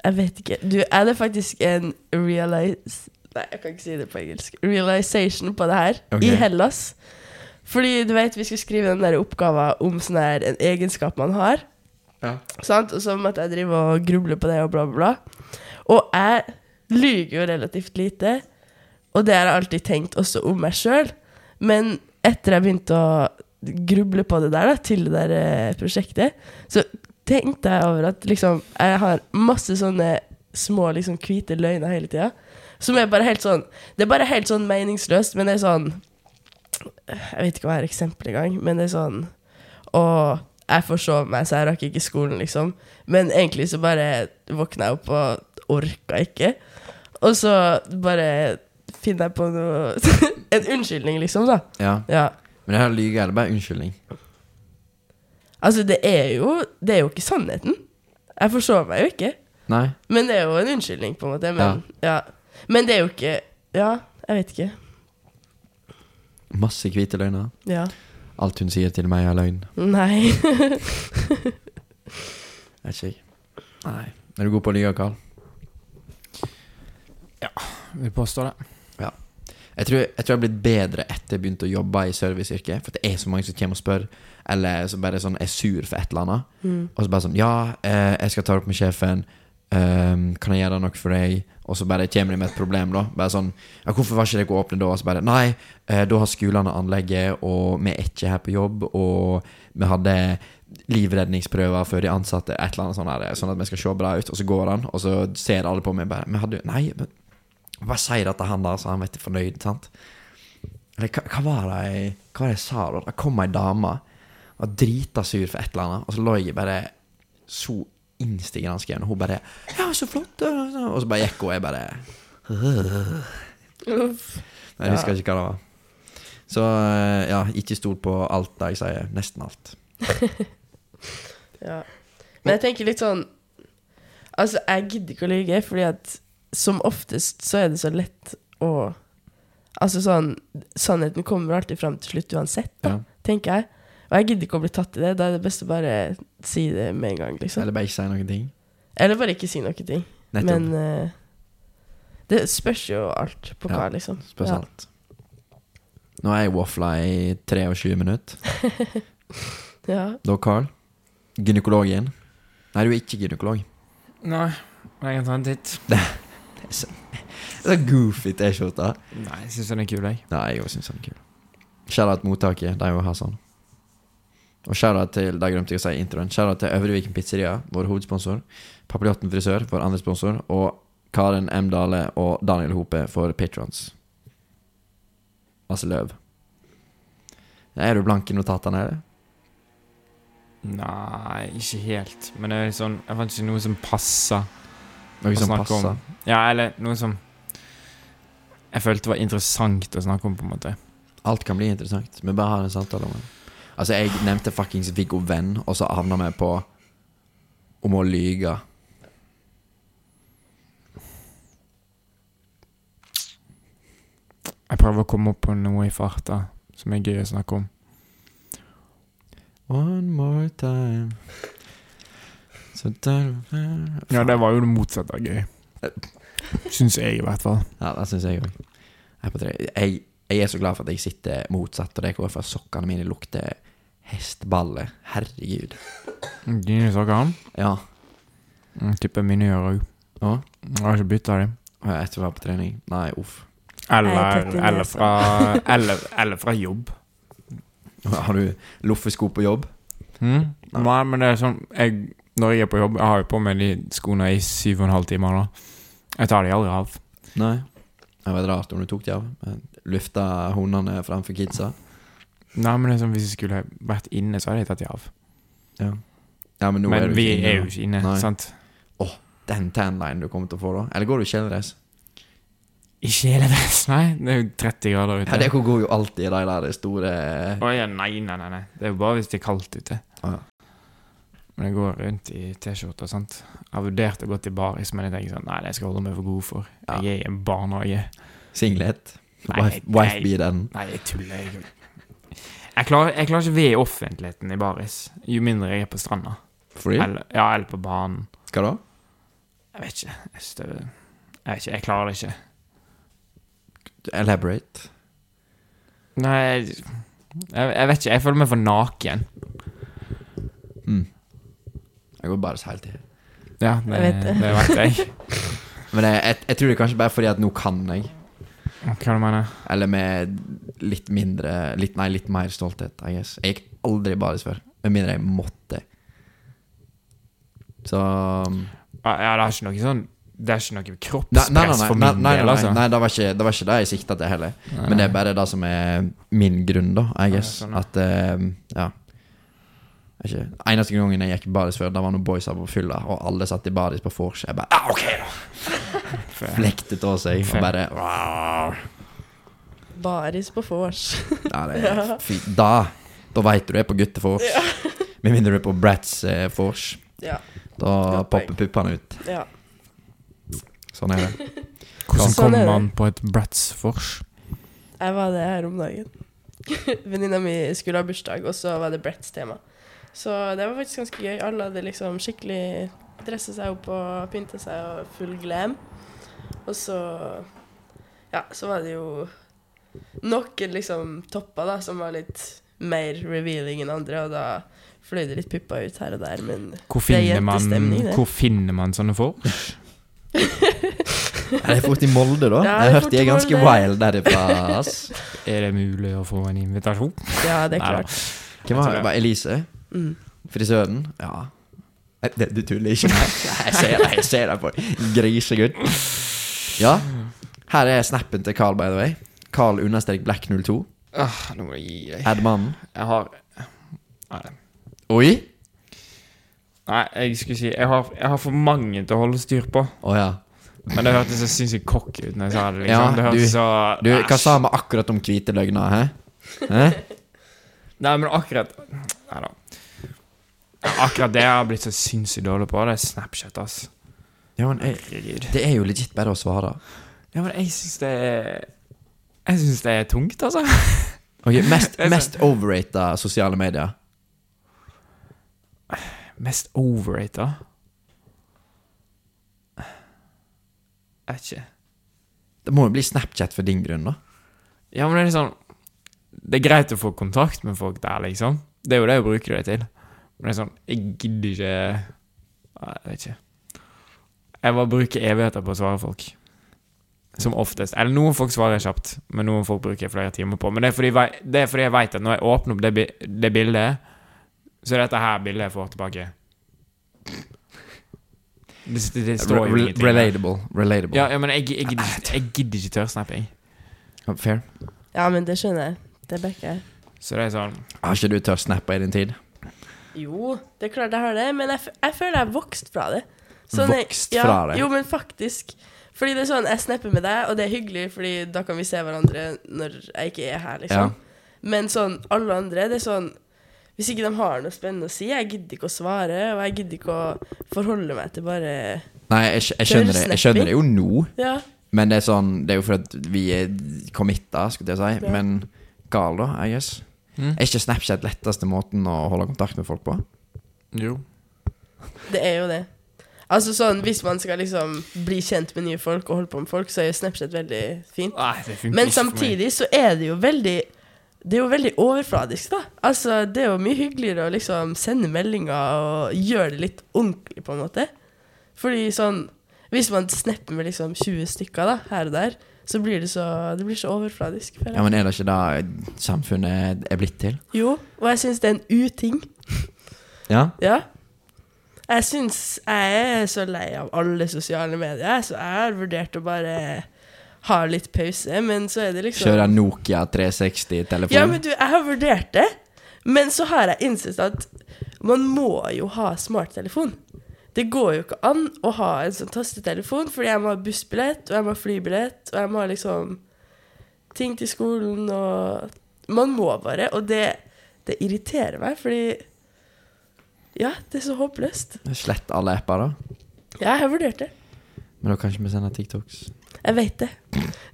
Jeg vet ikke. Du, er det faktisk en realize... Nei, jeg kan ikke si det på engelsk. Realization på det her, okay. i Hellas. Fordi du vet, vi skulle skrive den der oppgaven om sånn her en egenskap man har. Ja. Sant? Og så måtte jeg drive og gruble på det og bla, bla, bla. Og jeg lyver jo relativt lite, og det har jeg alltid tenkt også om meg sjøl. Men etter jeg begynte å gruble på det der, da, til det der eh, prosjektet, så tenkte jeg over at liksom Jeg har masse sånne små liksom hvite løgner hele tida. Som er bare helt sånn Det er bare helt sånn meningsløst, men det er sånn Jeg vet ikke hva er eksempelet engang, men det er sånn Å, jeg forsov meg, så jeg rakk ikke skolen, liksom. Men egentlig så bare våkna jeg opp og orka ikke. Og så bare finner jeg på noe [laughs] En unnskyldning, liksom, da. ja. Ja. Men det her lyge er det bare unnskyldning. Altså, det er jo Det er jo ikke sannheten. Jeg forsov meg jo ikke. Nei? Men det er jo en unnskyldning, på en måte. Men, ja. men det er jo ikke Ja, jeg vet ikke. Masse hvite løgner. Ja. Alt hun sier til meg, er løgn. Nei. er [laughs] ikke jeg. Nei. Er du god på å lyve, Ja, Vil påstå det. Jeg tror, jeg tror jeg har blitt bedre etter jeg begynte å jobbe i serviceyrket. For det er så mange som kommer og spør, eller som bare sånn er sur for et eller annet. Mm. Og så bare sånn Ja, eh, jeg skal ta det opp med sjefen. Um, kan jeg gjøre noe for deg? Og så bare kommer de med et problem, da. Bare sånn Ja, hvorfor var ikke dere åpne da? Og så bare Nei, eh, da har skolene anlegget, og vi er ikke her på jobb, og vi hadde livredningsprøver før de ansatte, et eller annet sånt her, sånn at vi skal se bra ut. Og så går han, og så ser alle på meg bare Vi hadde jo Nei, men bare si det til han der, så han blir fornøyd, sant? Eller hva, hva var det jeg Hva var det jeg sa da? Det kom ei dame var drita sur for et eller annet, og så lå jeg bare så innstigende skrevet, og hun bare 'Ja, så flott', og så bare gikk hun, og jeg bare Uff. Jeg husker ikke hva det var. Så eh, ja, ikke stol på alt det jeg sier. Nesten alt. [laughs] Ja. Men jeg tenker litt sånn Altså, jeg gidder ikke å lyge, fordi at som oftest så er det så lett å Altså sånn Sannheten kommer alltid fram til slutt uansett, da, Ja. tenker jeg. Og jeg gidder ikke å bli tatt i det. Da er det best å bare si det med en gang, liksom. Eller bare ikke si noen ting. Eller bare ikke si noen ting. Nettopp. Men uh, det spørs jo alt på hva, Ja, liksom. alt Nå har jeg wafla i 23 minutter. [laughs] Ja. Da, Carl? Gynekolog igjen. Nei, du er ikke gynekolog. Nei, jeg kan ta en titt. [laughs] Det er så goofy T-skjorte. Nei, jeg syns den er kul, jeg. Nei, jeg òg syns den er kul. Skjer det at mottaket, de òg har sånn. Og shout-out til da glemte jeg å si i introen Shout-out til Øvreviken Pizzeria, vår hovedsponsor. Papiljotten frisør, vår andre sponsor. Og Karen M. Dale og Daniel Hope for patrons. Masse løv. Er du blank i notatene? eller? Nei, ikke helt. Men det er sånn Jeg fant ikke noe som passer. Noe som snakke om. Ja, eller noe som jeg følte var interessant å snakke om, på en måte. Alt kan bli interessant. Vi bare har en samtale om det. Altså, jeg nevnte fuckings Viggo Venn, og så havna vi på om å lyge. Jeg prøver å komme opp på noe i farta som er gøy å snakke om. One more time so Ja, det var jo det motsatte av gøy. Syns jeg, i hvert fall. Ja, det syns jeg òg. Jeg, jeg er så glad for at jeg sitter motsatt, og det er for at sokkene mine lukter hestballe. Herregud. Dine sokker? Ja. Mm, Tipper mine gjør òg. Jeg har ikke bytta dem. Etter å være på trening. Nei, uff. Er Eller, eller, fra, [laughs] eller, eller fra jobb. Har du loffesko på jobb? Mm? Nei, men det er sånn jeg, Når jeg er på jobb Jeg har jo på meg de skoene i syv og en halv time. Da. Jeg tar de aldri av. Nei. Det var rart om du tok de av. Men Lufta hundene framfor kidsa. Nei, men sånn Hvis jeg skulle vært inne, så hadde jeg tatt de av. Ja. ja, men men er vi inne. er jo ikke inne, Nei. sant? Den tanlinen du kommer til å få da. Eller går du i kjeledress? I kjeledress? [laughs] Nei, det er jo 30 grader ute. Ja, det går jo alltid i de der store Å ja, nei, nei, nei, nei. Det er jo bare hvis det er kaldt ute. Oh, ja. Men jeg går rundt i T-skjorte og sånt. Jeg har vurdert å gå til baris, men jeg tenker sånn Nei, det skal jeg holde meg for god for. Ja. Jeg er i en barnehage. singlet. Nei, Wife, nei. beaten. Nei, jeg tuller. Jeg, jeg, klarer, jeg klarer ikke ved offentligheten i baris. Jo mindre jeg er på stranda. Fordi? Eller, ja, eller på banen. Hva da? Jeg vet ikke. Jeg, det, jeg vet ikke. Jeg klarer det ikke. Elaborate. Nei, jeg, jeg, vet ikke. Jeg føler meg for naken. Mm. Jeg går bare hele tida. Ja, det, Jeg vet det. det vet jeg. [laughs] Men jeg, jeg, jeg tror det er kanskje bare fordi at nå kan jeg. Hva du mener Eller med litt mindre litt, Nei, litt mer stolthet, I guess. Jeg gikk aldri baris før. Med mindre jeg måtte. Så um, Ja, det er ikke noe sånn Det er ikke noe Nei, nei, kroppspress nei, nei, for min del, altså. nei det, var ikke, det var ikke det jeg sikta til heller. Men det er bare det som er min grunn, da, I guess. sånn. At uh, Ja. Ikke, eneste gangen jeg gikk i baris før, da var noen boyser på fylla, og alle satt i baris på vors. Jeg bare ah, OK, da! [laughs] Flektet av seg, og bare Rar. Baris på vors. Ja, det er [laughs] fy, Da Da veit du du er på guttefors. Med mindre du er på Bratz eh. Ja. Da Godt popper puppene ut. ja. Sånn er det. [laughs] Hvordan Sånn er kommer man på et Brats vors? Jeg var det her om dagen. Venninna mi skulle ha bursdag, og så var det Bretts-tema. Så det var faktisk ganske gøy. Alle hadde liksom skikkelig dressa seg opp og pynta seg og full glam. Og så Ja, så var det jo noen liksom topper da, som var litt mer revealing enn andre, og da fløy det litt pupper ut her og der, men Hvor Det er jentestemning, det. hvor finner man sånne vors? [laughs] Er det fort i Molde, da? Ja, jeg hørte de i er ganske Molde. wild derifra. Ass. Er det mulig å få en invitasjon? ja, det er klart. Hvem var det? Elise? Mm. Frisøren? Ja. Det, du tuller ikke? Jeg ser deg, jeg ser deg på grisegutt. Ja. Her er snappen til Carl, by the way. Carl understrek black 02. Ah, nå må jeg gi deg. Er det mannen? Jeg har Nei, Oi! Nei, jeg skulle si jeg har, jeg har for mange til å holde styr på. Oh, ja. Men det hørtes så sinnssykt cocky ut når jeg sa det. liksom Ja, Det du- så Du, hva sa vi akkurat om hvite løgner, hæ? hæ? Nei, men akkurat Nei da. Akkurat det jeg har blitt så sinnssykt dårlig på, det er Snapchat, ass. Ja, men jeg, det er jo legit bare å svare. Ja, men jeg syns det er Jeg syns det er tungt, altså. Ok, Mest, [laughs] mest overrata sosiale medier. Mest overrata? Jeg vet ikke. Det må jo bli Snapchat for din grunn, da. Ja, men det er liksom Det er greit å få kontakt med folk der, liksom. Det er jo det jeg bruker det til. Men det er sånn Jeg gidder ikke Nei, Jeg vet ikke. Jeg bare bruker evigheter på å svare folk. Som oftest. Eller noen folk svarer jeg kjapt, men noen folk bruker jeg flere timer på. Men det er fordi, det er fordi jeg veit at når jeg åpner opp det, det bildet, så er dette her bildet jeg får tilbake. Det, det, det står jo ingenting. relatable. Relatable. Ja, ja, men jeg, jeg, gidder, ikke- jeg gidder ikke tørrsnappe, jeg. Fair. Ja, men det skjønner jeg. Det backer jeg. Så det er sånn Har ikke du tørrsnappa i din tid? Jo, det er klart jeg har det, men jeg, jeg føler jeg har vokst fra det. Sånn jeg- Vokst fra det? Jo, men faktisk. Fordi det er sånn, jeg snapper med deg, og det er hyggelig, fordi da kan vi se hverandre når jeg ikke er her, liksom. Men sånn, alle andre, det er sånn Hvis ikke de har noe spennende å si, jeg gidder ikke å svare, og jeg gidder ikke å forholde meg til bare Nei, jeg, jeg, skjønner det. jeg skjønner det jo nå, Ja. men det er sånn Det er jo fordi vi er committa, skulle jeg si. Ja. Men gal, da, I guess. Mm. Er ikke Snapchat letteste måten å holde kontakt med folk på? Jo. Det er jo det. Altså sånn, Hvis man skal liksom bli kjent med nye folk og holde på med folk, så er jo Snapchat veldig fint. Nei, det Men samtidig så er det jo veldig Det er jo veldig overfladisk, da. Altså, Det er jo mye hyggeligere å liksom sende meldinger og gjøre det litt ordentlig, på en måte. Fordi sånn Hvis man snapper med liksom 20 stykker da, her og der, så blir det så, det blir så overfladisk. Ja, men Er det ikke det samfunnet er blitt til? Jo, og jeg syns det er en uting. Ja? Ja. Jeg syns jeg er så lei av alle sosiale medier, så jeg har vurdert å bare ha litt pause, men så er det liksom Kjøre Nokia 360-telefon? Ja, men du, jeg har vurdert det, men så har jeg innsett at man må jo ha smarttelefon. Det går jo ikke an å ha en sånn tastetelefon, fordi jeg må ha bussbillett, og jeg må ha flybillett, og jeg må ha liksom ting til skolen, og Man må bare, og det, det irriterer meg, fordi Ja, det er så håpløst. Slett alle apper, da. Ja, jeg har vurdert det. Men da kan ikke vi sende TikToks. Jeg vet det.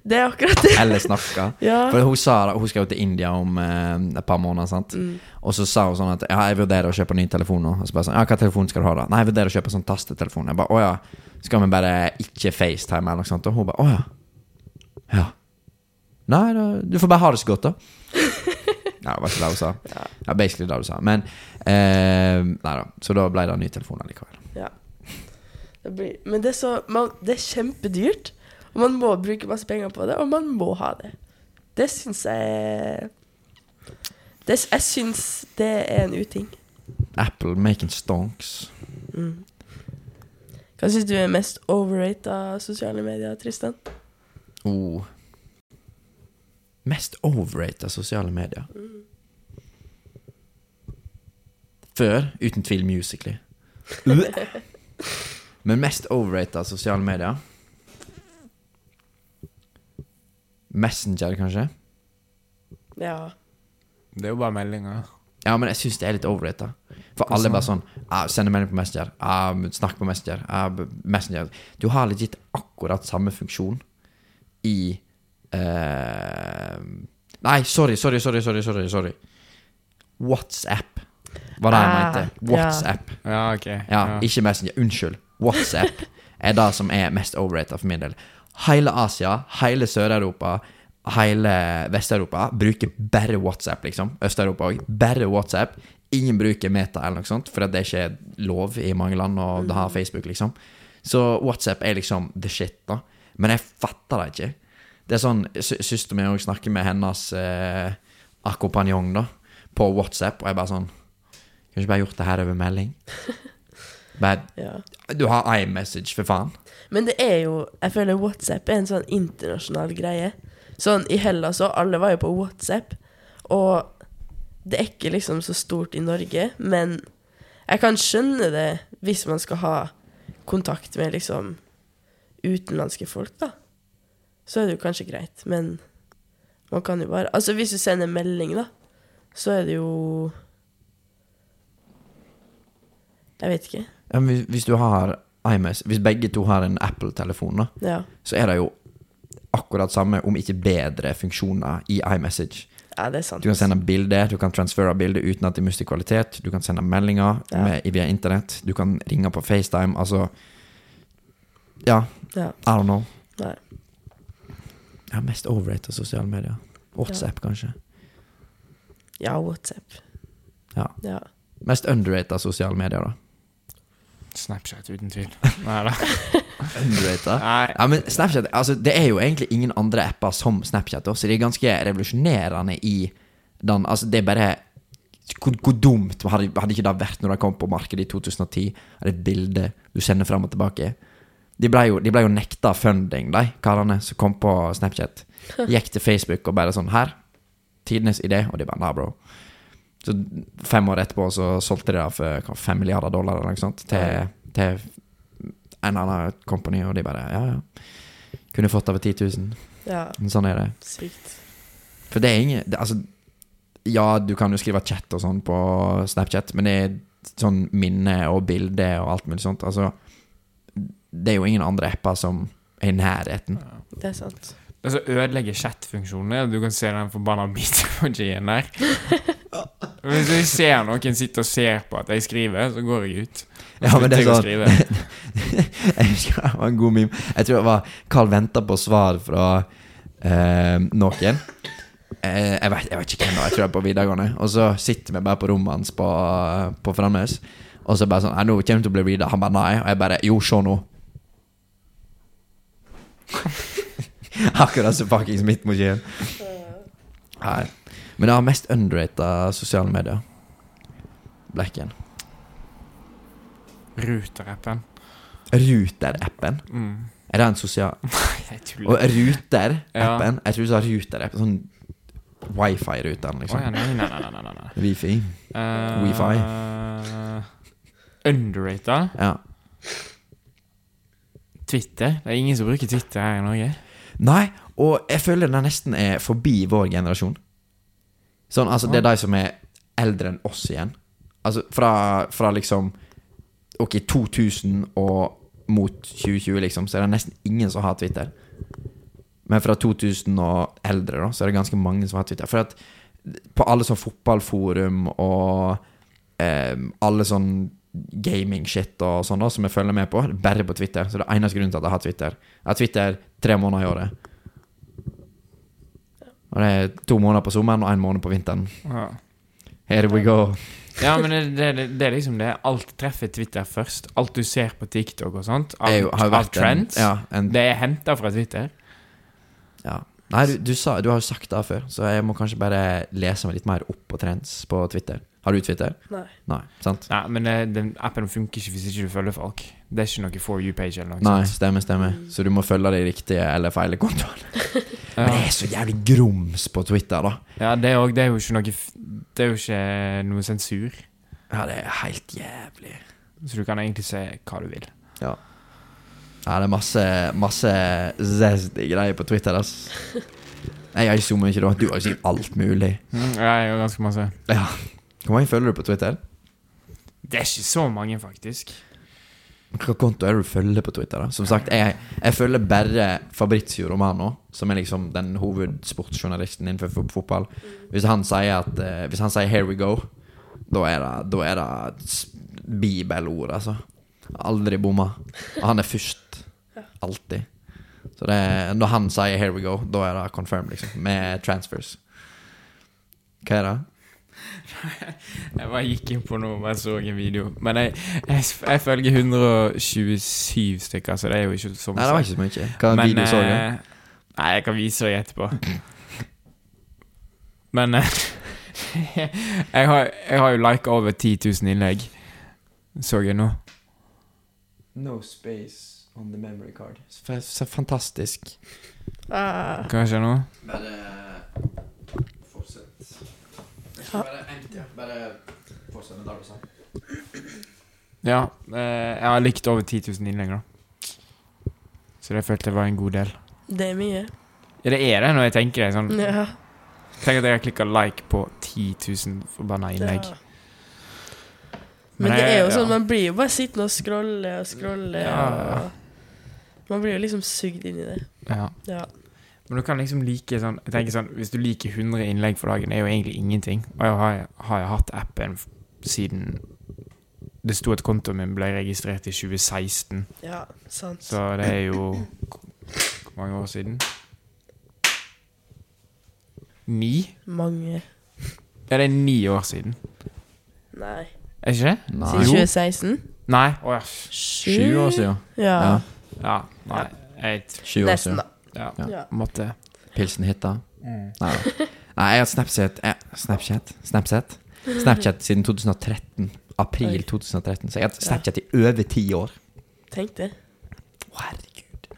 Det er akkurat det. Eller snakke. [laughs] Ja. For hun sa da, hun skal jo til India om eh, et par måneder, sant. Mm. Og så sa hun sånn at ja, jeg vurderer å kjøpe ny telefon nå. Og så bare sånn, ja, hva telefon skal du ha da? Nei, jeg vurderer å kjøpe sånn tastetelefon. Jeg bare, å ja. Skal vi bare ikke FaceTime eller noe sånt? Og hun bare, å ja. Ja. Nei, da, du får bare ha det så godt, da. [laughs] Ja, det var ikke det hun sa. Ja, basically det hun sa. Men eh, Nei da. Så da ble det ny telefon allikevel. Ja. Blir, men det er, så, man, det er kjempedyrt, og man må bruke masse penger på det, og man må ha det. Det syns jeg det, Jeg syns det er en uting. Apple making stonks. Mm. Hva syns du er mest overrata sosiale medier, Tristan? Oh. Mest overrata sosiale medier. Før, uten tvil, Musically. [laughs] Men mest overrata sosiale medier Messenger, kanskje? Ja. Det er jo bare meldinger. Ja, men jeg syns det er litt overrated. For alle er bare sånn ah, Sende melding på Messenger. Ah, snakk på Messenger. Ah, Messenger. Du har legit akkurat samme funksjon i uh, Nei, sorry, sorry, sorry, sorry, sorry, sorry. WhatsApp var det jeg Ah, mente. ja. WhatsApp. Ja, ok. Ja, ikke Messenger. Unnskyld. WhatsApp er det som er mest overrated for min del. Hele Asia, hele Sør-Europa, hele Vest-Europa bruker bare WhatsApp, liksom. Øst-Europa òg. Bare WhatsApp. Ingen bruker Meta eller noe sånt, for det er ikke lov i mange land å ha Facebook, liksom. Så WhatsApp er liksom the shit, da. Men jeg fatter det ikke. Det er sånn sø- Søsteren min òg snakker med hennes eh, akkompanjong, da, på WhatsApp, og jeg bare sånn Kunne ikke bare gjort det her over melding? [laughs] Bare Ja. Du har iMessage, for faen. Men det er jo Jeg føler WhatsApp er en sånn internasjonal greie. Sånn i Hellas òg, alle var jo på WhatsApp. Og det er ikke liksom så stort i Norge, men jeg kan skjønne det hvis man skal ha kontakt med liksom utenlandske folk, da. Så er det jo kanskje greit, men man kan jo bare Altså hvis du sender melding, da, så er det jo Jeg vet ikke. Ja, hvis, hvis du har iMess Hvis begge to har en Apple-telefon, Ja. så er det jo akkurat samme, om ikke bedre, funksjoner i iMessage. ja, det er sant. Du kan sende bilder, du kan transfere bilder uten at det mister kvalitet. Du kan sende meldinger Ja. med, via internett. Du kan ringe på FaceTime. Altså Ja, Ja. I don't know. Nei. Ja, mest overrated sosiale medier. WhatsApp, kanskje. Ja, WhatsApp. Ja. Ja. Mest underrated sosiale medier, da. Snapchat, uten tvil. [laughs] Nei da. Ja, men Snapchat altså, Det er jo egentlig ingen andre apper som Snapchat, også, så de er ganske revolusjonerende i den Altså, det er bare Hvor, hvor dumt hadde, hadde ikke det vært når de kom på markedet i 2010? Hadde et bilde du sender fram og tilbake. De ble jo, de ble jo nekta funding, de karene som kom på Snapchat. [laughs] Gikk til Facebook og bare sånn Her, tidenes idé. Og de bare Nei, bro. Så fem år etterpå så solgte de det for hva, fem milliarder dollar eller noe sånt til, til en annen company, og de bare Ja, ja. Kunne fått over 10 000. ja. Sånn er det. Sykt. For det er ingen det, Altså, ja, du kan jo skrive chat og sånn på Snapchat, men det er sånn minne og bilde og alt mulig sånt. Altså, det er jo ingen andre apper som er i nærheten. Det er sant. Det så ødelegger chat-funksjonen, er du kan se den forbanna beat-emojien der. [laughs] Hvis jeg ser noen sitte og ser på at jeg skriver, så går jeg ut. Ja, men det er sånn. [laughs] Jeg husker det var en god meme. Jeg tror det var Carl venta på svar fra eh, noen. Eh, jeg, vet, jeg vet ikke hvem det var, jeg tror det er på videregående. Og så sitter vi bare på rommet hans på, på Framnes. Og så bare sånn nå kommer du til å bli reada. Han bare nei. Og jeg bare Jo, se nå. [laughs] Akkurat så fuckings Midtmoskeen. Nei. Men det har mest underrated sosiale medier. Blekken. Ruter-appen. Ruter-appen. Mm. Er det en sosial [laughs] Jeg tuller. Og Ruter-appen Jeg tror du sa Ruter-appen Sånn wifi-ruteren liksom. liksom ja, nei, nei, nei, nei, nei, nei. Wifi Uh, Wifi. Underrated. Ja Twitter. Det er ingen som bruker Twitter her i Norge. Nei, og jeg føler den nesten er forbi vår generasjon. Sånn, altså det er de som er eldre enn oss igjen. Altså fra, fra liksom Ok, 2000 og mot 2020 liksom Så er det nesten ingen som har Twitter. Men fra 2000 og eldre da Så er det ganske mange som har Twitter. For at på alle sånn fotballforum Og eh, alle sånn gaming-shit og sånn da Som jeg følger med på Bare på Twitter Så det er eneste grunnen til at jeg har Twitter Jeg har Twitter tre måneder i året Og det er to måneder på sommeren Og en måned på vinteren Ja. Here we go Ja, men det, det, det, er liksom det. Alt treffer Twitter først. Alt du ser på TikTok og sånt, jo av vært en, trends, ja, en, det er henta fra Twitter. ja. Nei, du, du, sa, du har jo sagt det før Så jeg må kanskje bare lese meg litt mer opp på trends på Twitter Har du Twitter? Nei. Nei, sant? Nei, men eh, den appen funker ikke hvis ikke du følger folk. Det er ikke noe for you-page eller noe Nei, sånt. stemmer, stemmer Så du må følge de riktige eller feile kontoene [laughs] Men det er så jævlig grums på Twitter da ja, det er, også, det er jo ikke noe Det er jo ikke noe sensur. Ja, det er helt jævlig Så du kan egentlig se hva du vil. Ja Ja, det er masse, masse zesty greier på Twitter, ass. [laughs] Jeg zoomer ikke da. Du har jo sagt alt mulig. Mm, ja, jeg gjør ganske masse. Ja. Hvor mange følger du på Twitter? Det er ikke så mange, faktisk. Hva konto er det du følger på Twitter? da? Som sagt, jeg, jeg følger bare Fabrizio Romano, som er liksom den hovedsportsjournalisten innenfor fotball. Hvis han sier at eh, Hvis han sier 'here we go', da er det, da er det bibelord, altså. Aldri bomma. Og han er først. Alltid. Så det, er- når han sier 'here we go', da er det confirmed, liksom. Med transfers. Hva er det? Jeg bare gikk inn på noe og jeg så en video. Men jeg, jeg, jeg følger 127 stykker, så det er jo ikke så mye. Nei, det var ikke så mye. Hva Men, video så du? eh, Nei, jeg kan vise deg etterpå. Men eh, [laughs] jeg, har, jeg har jo lika over 10 000 innlegg. Så jeg nå. No space on the memory card. Så, fantastisk. Ah, Hva skjer nå? Bare. Ja. Bare empty. Bare fortsett med det du sa. Ja, eh, jeg har likt over 10 000 innlegg, da. Så det følte jeg var en god del. det er mye. Ja, det er det når jeg tenker det. Sånn, Ja. Tenk at jeg har klikka like på 10 000 forbanna innlegg. Ja. Men det er jo sånn, man blir jo bare sittende og scrolle og scrolle. Ja. Og man blir jo liksom sugd inn i det. Ja. Ja. Men du kan liksom like sånn Jeg tenker sånn Hvis du liker 100 innlegg for dagen, det er jo egentlig ingenting. Og jeg har, har jeg hatt appen siden Det sto at kontoen min ble registrert i 2016, ja, sant. så det er jo Hvor mange år siden? Ni? Mange. Ja, det er ni år siden. Nei. Er ikke det? Nei. Siden 2016? Nei. Å ja. Sju år siden. Ja. Ja. ja. Nei. Eight. Sju år Nesten, da. Ja. Ja. Måtte Pilsen hitta. Nei. Nei, jeg har Snapchat eh, Snapchat? Snapchat? Snapchat siden 2013. April 2013. Så jeg har hatt Snapchat i over ti år. Tenk det. Å, herregud.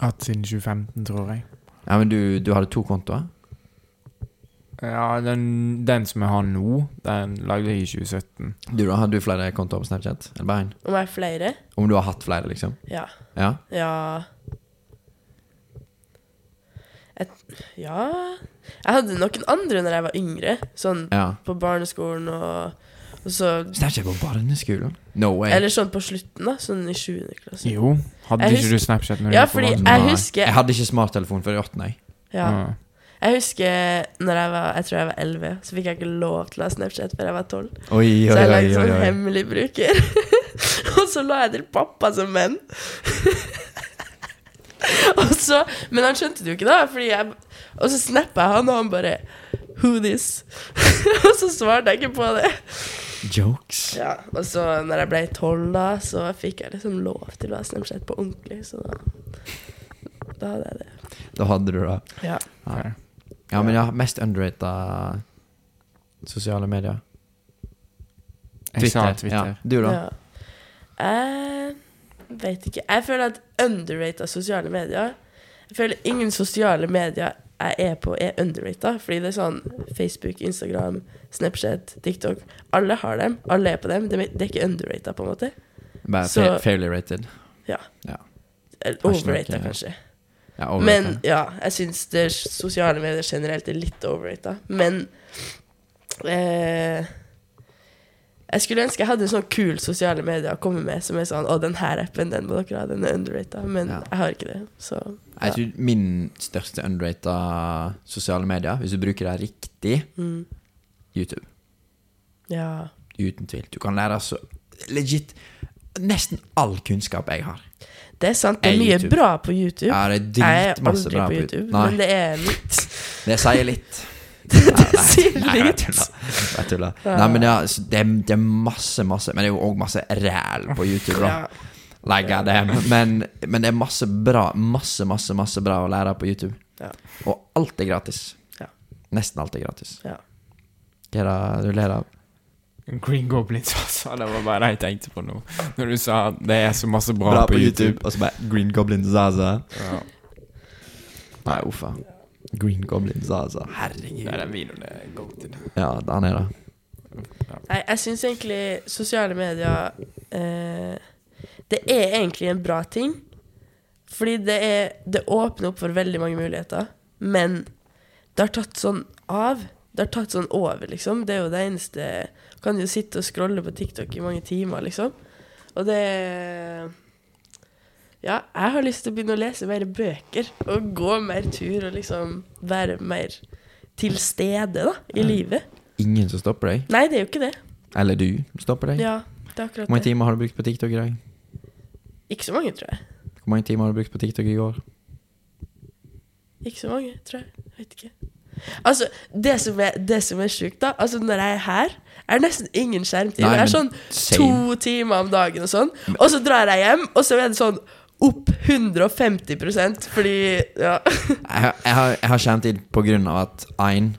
hatt siden 2015, tror jeg. Ja, men du, du hadde to kontoer? Ja, den, den som jeg har nå, den lagde jeg i 2017. Du da, Hadde du flere kontoer på Snapchat? Eller bare én? Om jeg har flere? Om du har hatt flere, liksom? Ja. Ja? Ja Et, Ja Jeg hadde noen andre når jeg var yngre. Sånn Ja. på barneskolen og, og så Snapchat på barneskolen? No way. Eller sånn på slutten, da. Sånn i sjuende klasse. Jo, hadde Jeg ikke du Snapchat når du Ja, gikk på fordi barneskolen? jeg Nei. husker Jeg hadde ikke smarttelefon før i åttende. jeg. Ja. Ja. Jeg husker når jeg var Jeg tror jeg var 11, så fikk jeg ikke lov til å ha Snapchat før jeg var 12. Oi, Så oi, jeg oi, lagde oi, sånn oi. hemmelig bruker. [laughs] og så la jeg til pappa som venn. [laughs] [laughs] og så, men han skjønte det jo ikke, da. Fordi jeg, og så snappa jeg han, og han bare Who this? [laughs] og så svarte jeg ikke på det. Jokes. Ja, Og så når jeg ble tolv, da, så fikk jeg liksom lov til å ha Snapchat på ordentlig. Så da, da hadde jeg det. Da hadde du det. Ja. Ok. Ja, men ja, mest underrata sosiale medier. Twitter. Twitter. Ja. Du, da? Ja. Jeg vet ikke. Jeg føler at underrata sosiale medier Jeg føler ingen sosiale medier jeg er på, er underrata. Fordi det er sånn Facebook, Instagram, Snapchat, TikTok. Alle har dem. Alle er på dem. Det er ikke underrata, på en måte. Bare Så- fairly rated. Eller ja. overrata, kanskje. Ja. Men ja, jeg syns sosiale medier generelt er litt overrata. Men eh, Jeg skulle ønske jeg hadde en sånn kul sosiale medier å komme med, som er sånn Å, den her appen, den må dere ha, den er underrata. Men Ja. jeg har ikke det, så Jeg tror min største underrata sosiale medier, hvis du bruker det riktig, mm, YouTube. Ja. Uten tvil. Du kan lære så legit nesten all kunnskap jeg har. Det er sant. Det er Er mye YouTube. bra på YouTube. Ja, det er dritmasse bra på på YouTube, men det er litt det sier litt. [laughs] Det jeg litt. Jeg tuller. Nei, men ja, så det, det er masse, masse Men det er jo òg masse ræl på YouTube, da. Like. Men, men det er masse bra Masse, masse, masse bra å lære på YouTube. Ja. Og alt er gratis. Ja. Nesten alt er gratis. Ja. Hva er det du ler av? Green Goblins, altså. Det var bare det jeg tenkte på nå. Når du sa det er så masse bra, på, YouTube. Og så bare Green Goblin Zaza. Ja. Nei, uffa. Green Goblins. Det Herregud. er den videoen det er til. Ja, han er det. Nei, jeg syns egentlig sosiale medier eh, Det er egentlig en bra ting. Fordi det er Det åpner opp for veldig mange muligheter. Men det har tatt sånn av Det har tatt sånn over, liksom. Det er jo det eneste Kan jo sitte og scrolle på TikTok i mange timer, liksom. Og det Ja, jeg har lyst til å begynne å lese mer bøker og gå mer tur og liksom være mer til stede, da, i Ja. livet. Ingen som stopper deg? Nei, det er jo ikke det. Eller du stopper deg? Ja, det er akkurat Hvor mange det. timer har du brukt på TikTok i dag? Ikke så mange, tror jeg. Hvor mange timer har du brukt på TikTok i går? Ikke så mange, tror jeg. Jeg vet ikke. Altså, det som er, det som er sjukt, da Altså, når jeg er her, er det nesten ingen skjermtid. Det er sånn Same. to timer om dagen og sånn. Og så drar jeg hjem, og så er det sånn opp 150% fordi Ja. Jeg, har- jeg, har, jeg har skjermtid på grunn av at én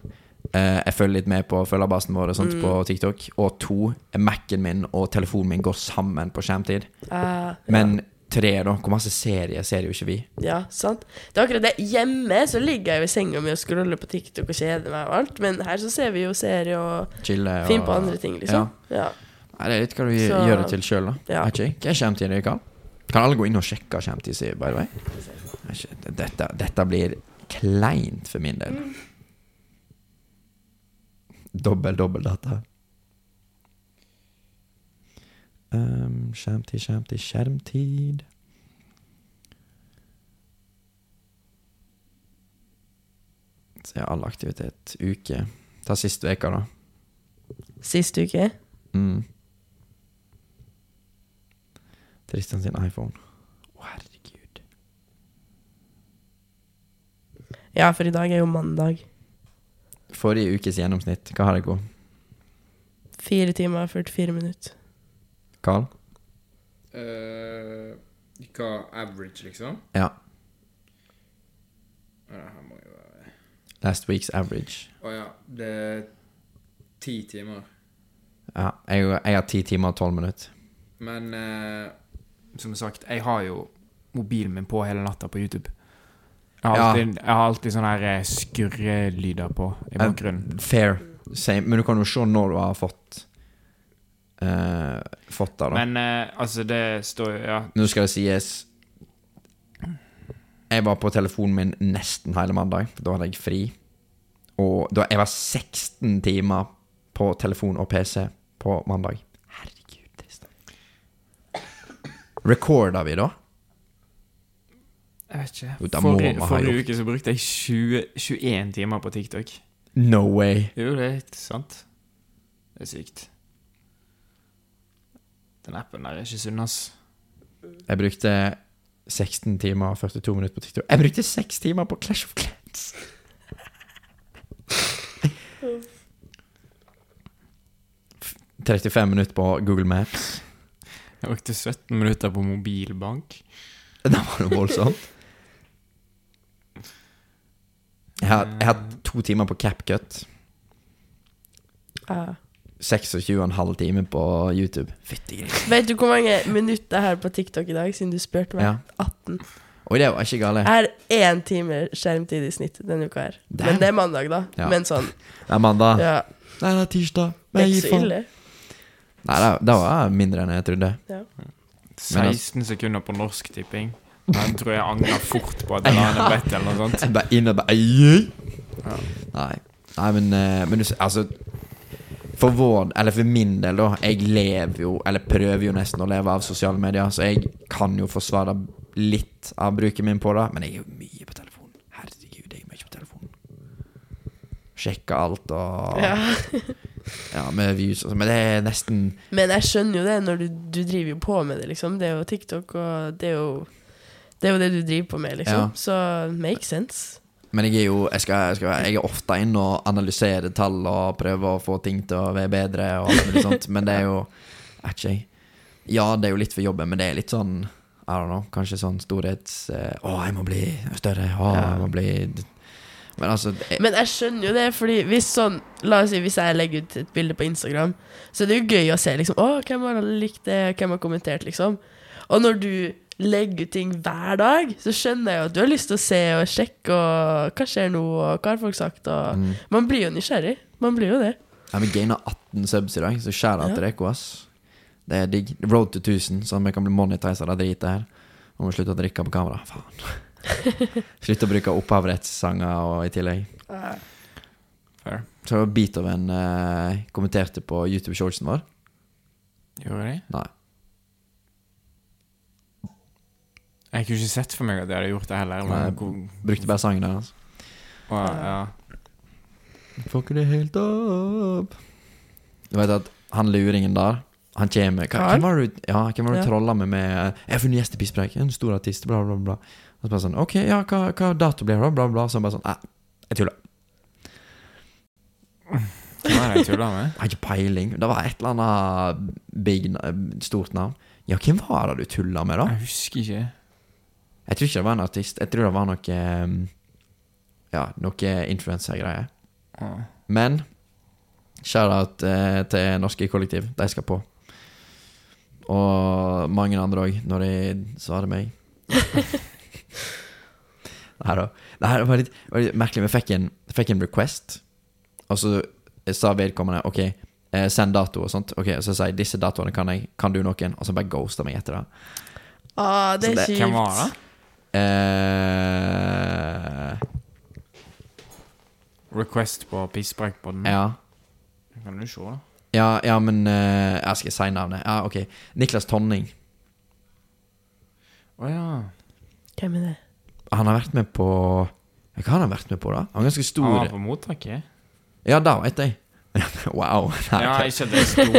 eh, Jeg følger litt med på følgerbasen vår og sånt Mm. på TikTok. Og to, Mac-en min og telefonen min går sammen på skjermtid. eh, Men tre, da? Hvor masse serier ser jo ikke vi? ja, sant. Det er akkurat det. Hjemme så ligger jeg i senga mi og scroller på TikTok og kjeder meg og alt, men her så ser vi jo serier og Chille og finner på andre ting, liksom. Ja. Nei, det er litt hva du Så- gjør det til sjøl, da. Ja. Vet ikke. Hva er det, Karl? Kan alle gå inn og sjekke skjermtid si, by the way? Dette, dette blir kleint for min del. Dobbel, dobbel data. Um, skjermtid, skjermtid, skjermtid. Se all aktivitet. Uke. Ta siste uke, da. Sist uke. Mm. Tristan sin iPhone. Å, herregud. Ja, for i dag er jo mandag. Forrige ukes gjennomsnitt, hva har det gått? Fire timer og 44 minutter. Carl? Eh, hva average, liksom? Ja. Det her må jo være Last week's average. Å ja. Det er ti timer. Ja, jeg, jeg har ti timer og tolv minutter. Men eh, som sagt, jeg har jo mobilen min på hele natta på YouTube. Jeg har Ja. alltid, jeg har alltid sånne her eh, skurrelyder på i bakgrunnen. Fair. Same. Men du kan jo se når du har fått uh, Fått det, da. Men uh, altså, det står jo Ja. Nå skal det sies Jeg var på telefonen min nesten hele mandag, da hadde jeg fri. Og da jeg var 16 timer på telefon og PC på mandag. Herregud, Tristan. Recorda vi, da? Jeg vet ikke. Da må Forrige, man ha forrige gjort. uke så brukte jeg 20, 21 timer på TikTok. No way. Jo, det er sant. Det er sykt. Den appen der er ikke sunn, ass. Jeg brukte 16 timer og 42 minutter på TikTok. Jeg brukte 6 timer på Clash of Clans! [laughs] F- 35 minutter på Google Maps. Jeg brukte 17 minutter på mobilbank. [laughs] Det var noe voldsomt. Jeg har, jeg har to timer på CapCut. Ja. 26,5 timer på YouTube. Fytti grisen. Vet du hvor mange minutter jeg har på TikTok i dag, siden du spurte meg? Ja. 18. Oi, det var ikke gale. Jeg har én time skjermtid i snitt denne uka her. Damn. Men det er mandag, da. Ja. Men sånn Det er mandag. Ja, Nei, det er tirsdag. det er ikke så faen. ille. Nei, det, det var mindre enn jeg trodde. Ja. 16 sekunder på norsk tipping. Den tror jeg angrer fort på at jeg la ned [laughs] bedt eller noe sånt. Bare inne og bare Ja. Nei. Nei, men, eh, men du ser altså For vår, eller for min del, da. Jeg lever jo, eller prøver jo nesten å leve av sosiale medier, så jeg kan jo forsvare litt av bruken min på det, men jeg er jo mye på telefonen. Herregud, jeg er mye på telefonen. Sjekker alt og Ja. [laughs] Ja, med views sånn. Men det er nesten Men jeg skjønner jo det når du, du driver jo på med det, liksom. Det er jo TikTok, og det er jo det er jo det du driver på med, liksom. Ja. Så make sense. Men jeg er jo jeg, skal, jeg, skal, jeg er ofte inne og analyserer tall og prøver å få ting til å være bedre. Og alt mulig sånt Men det er jo ikke jeg Ja, det er jo litt for jobben, men det er litt sånn I don't know, kanskje sånn storhets... eh, Å, jeg må bli større. Å, jeg må bli Men altså jeg, Men jeg skjønner jo det, fordi hvis sånn La oss si hvis jeg legger ut et bilde på Instagram, så er det jo gøy å se liksom Å, hvem har likt det, hvem har kommentert, liksom. Og når du legger ut ting hver dag, så skjønner jeg jo at du har lyst til å se og sjekke og hva skjer nå, og hva har folk sagt, og mm, Man blir jo nysgjerrig. Man blir jo det. ja, Vi gaina 18 subs i dag, så skjær av Ja. til dere, ass. Det er digg. Road to 1000, så vi kan bli monetizer av dritet her. Og må slutte å drikke på kamera. Faen. [laughs] Slutte å bruke opphavrettssanger og i tillegg. Fair. Så Beethoven eh, kommenterte på YouTube-shortsen vår. Gjorde de? Nei. Jeg kunne ikke sett for meg at de hadde gjort det heller. Men Nei. Brukte bare sangen deres. Wow, ja. Får ikke det helt opp Du vet at han luringen der Han kommer? Hvem var det du Ja, Ja. trolla med med Jeg har funnet gjest i Pisspreik, en stor artist, bla, bla, bla. Og så bare sånn Ok, ja, hva, hva dato blir det, da? Bla, bla. Så bare sånn Nei, jeg tuller. Hva er det jeg tuller med? Jeg har ikke peiling. Det var et eller annet big, stort navn. Ja, hvem var det du tulla med, da? Jeg husker ikke. Jeg tror ikke det var en artist. Jeg tror det var noe um, Ja, noe influensergreier. Ja. Men shout-out eh, til norske kollektiv. De skal på. Og mange andre òg, når de svarer meg. [laughs] Nei da. Det her var litt, var litt merkelig. Vi fikk en, fikk en request, og så sa vedkommende OK, eh, send dato og sånt. Ok, Så sier jeg disse datoene kan jeg. Kan du noen? Og så bare ghoster meg etter det. Å, det er det- kjipt. Hvem var det? Eh, Request på Pisspreikpodden. ja. Kan du se, da? Ja, ja, men eh, Jeg skal si navnet. Ja, ok. Niklas Tonning. Å ja. Hvem er det? Han har vært med på Hva har han vært med på, da? Han er ganske Han stor. var på mottaket? Ja, da vet jeg. [laughs] wow. Nei, Ja, ikke det stort,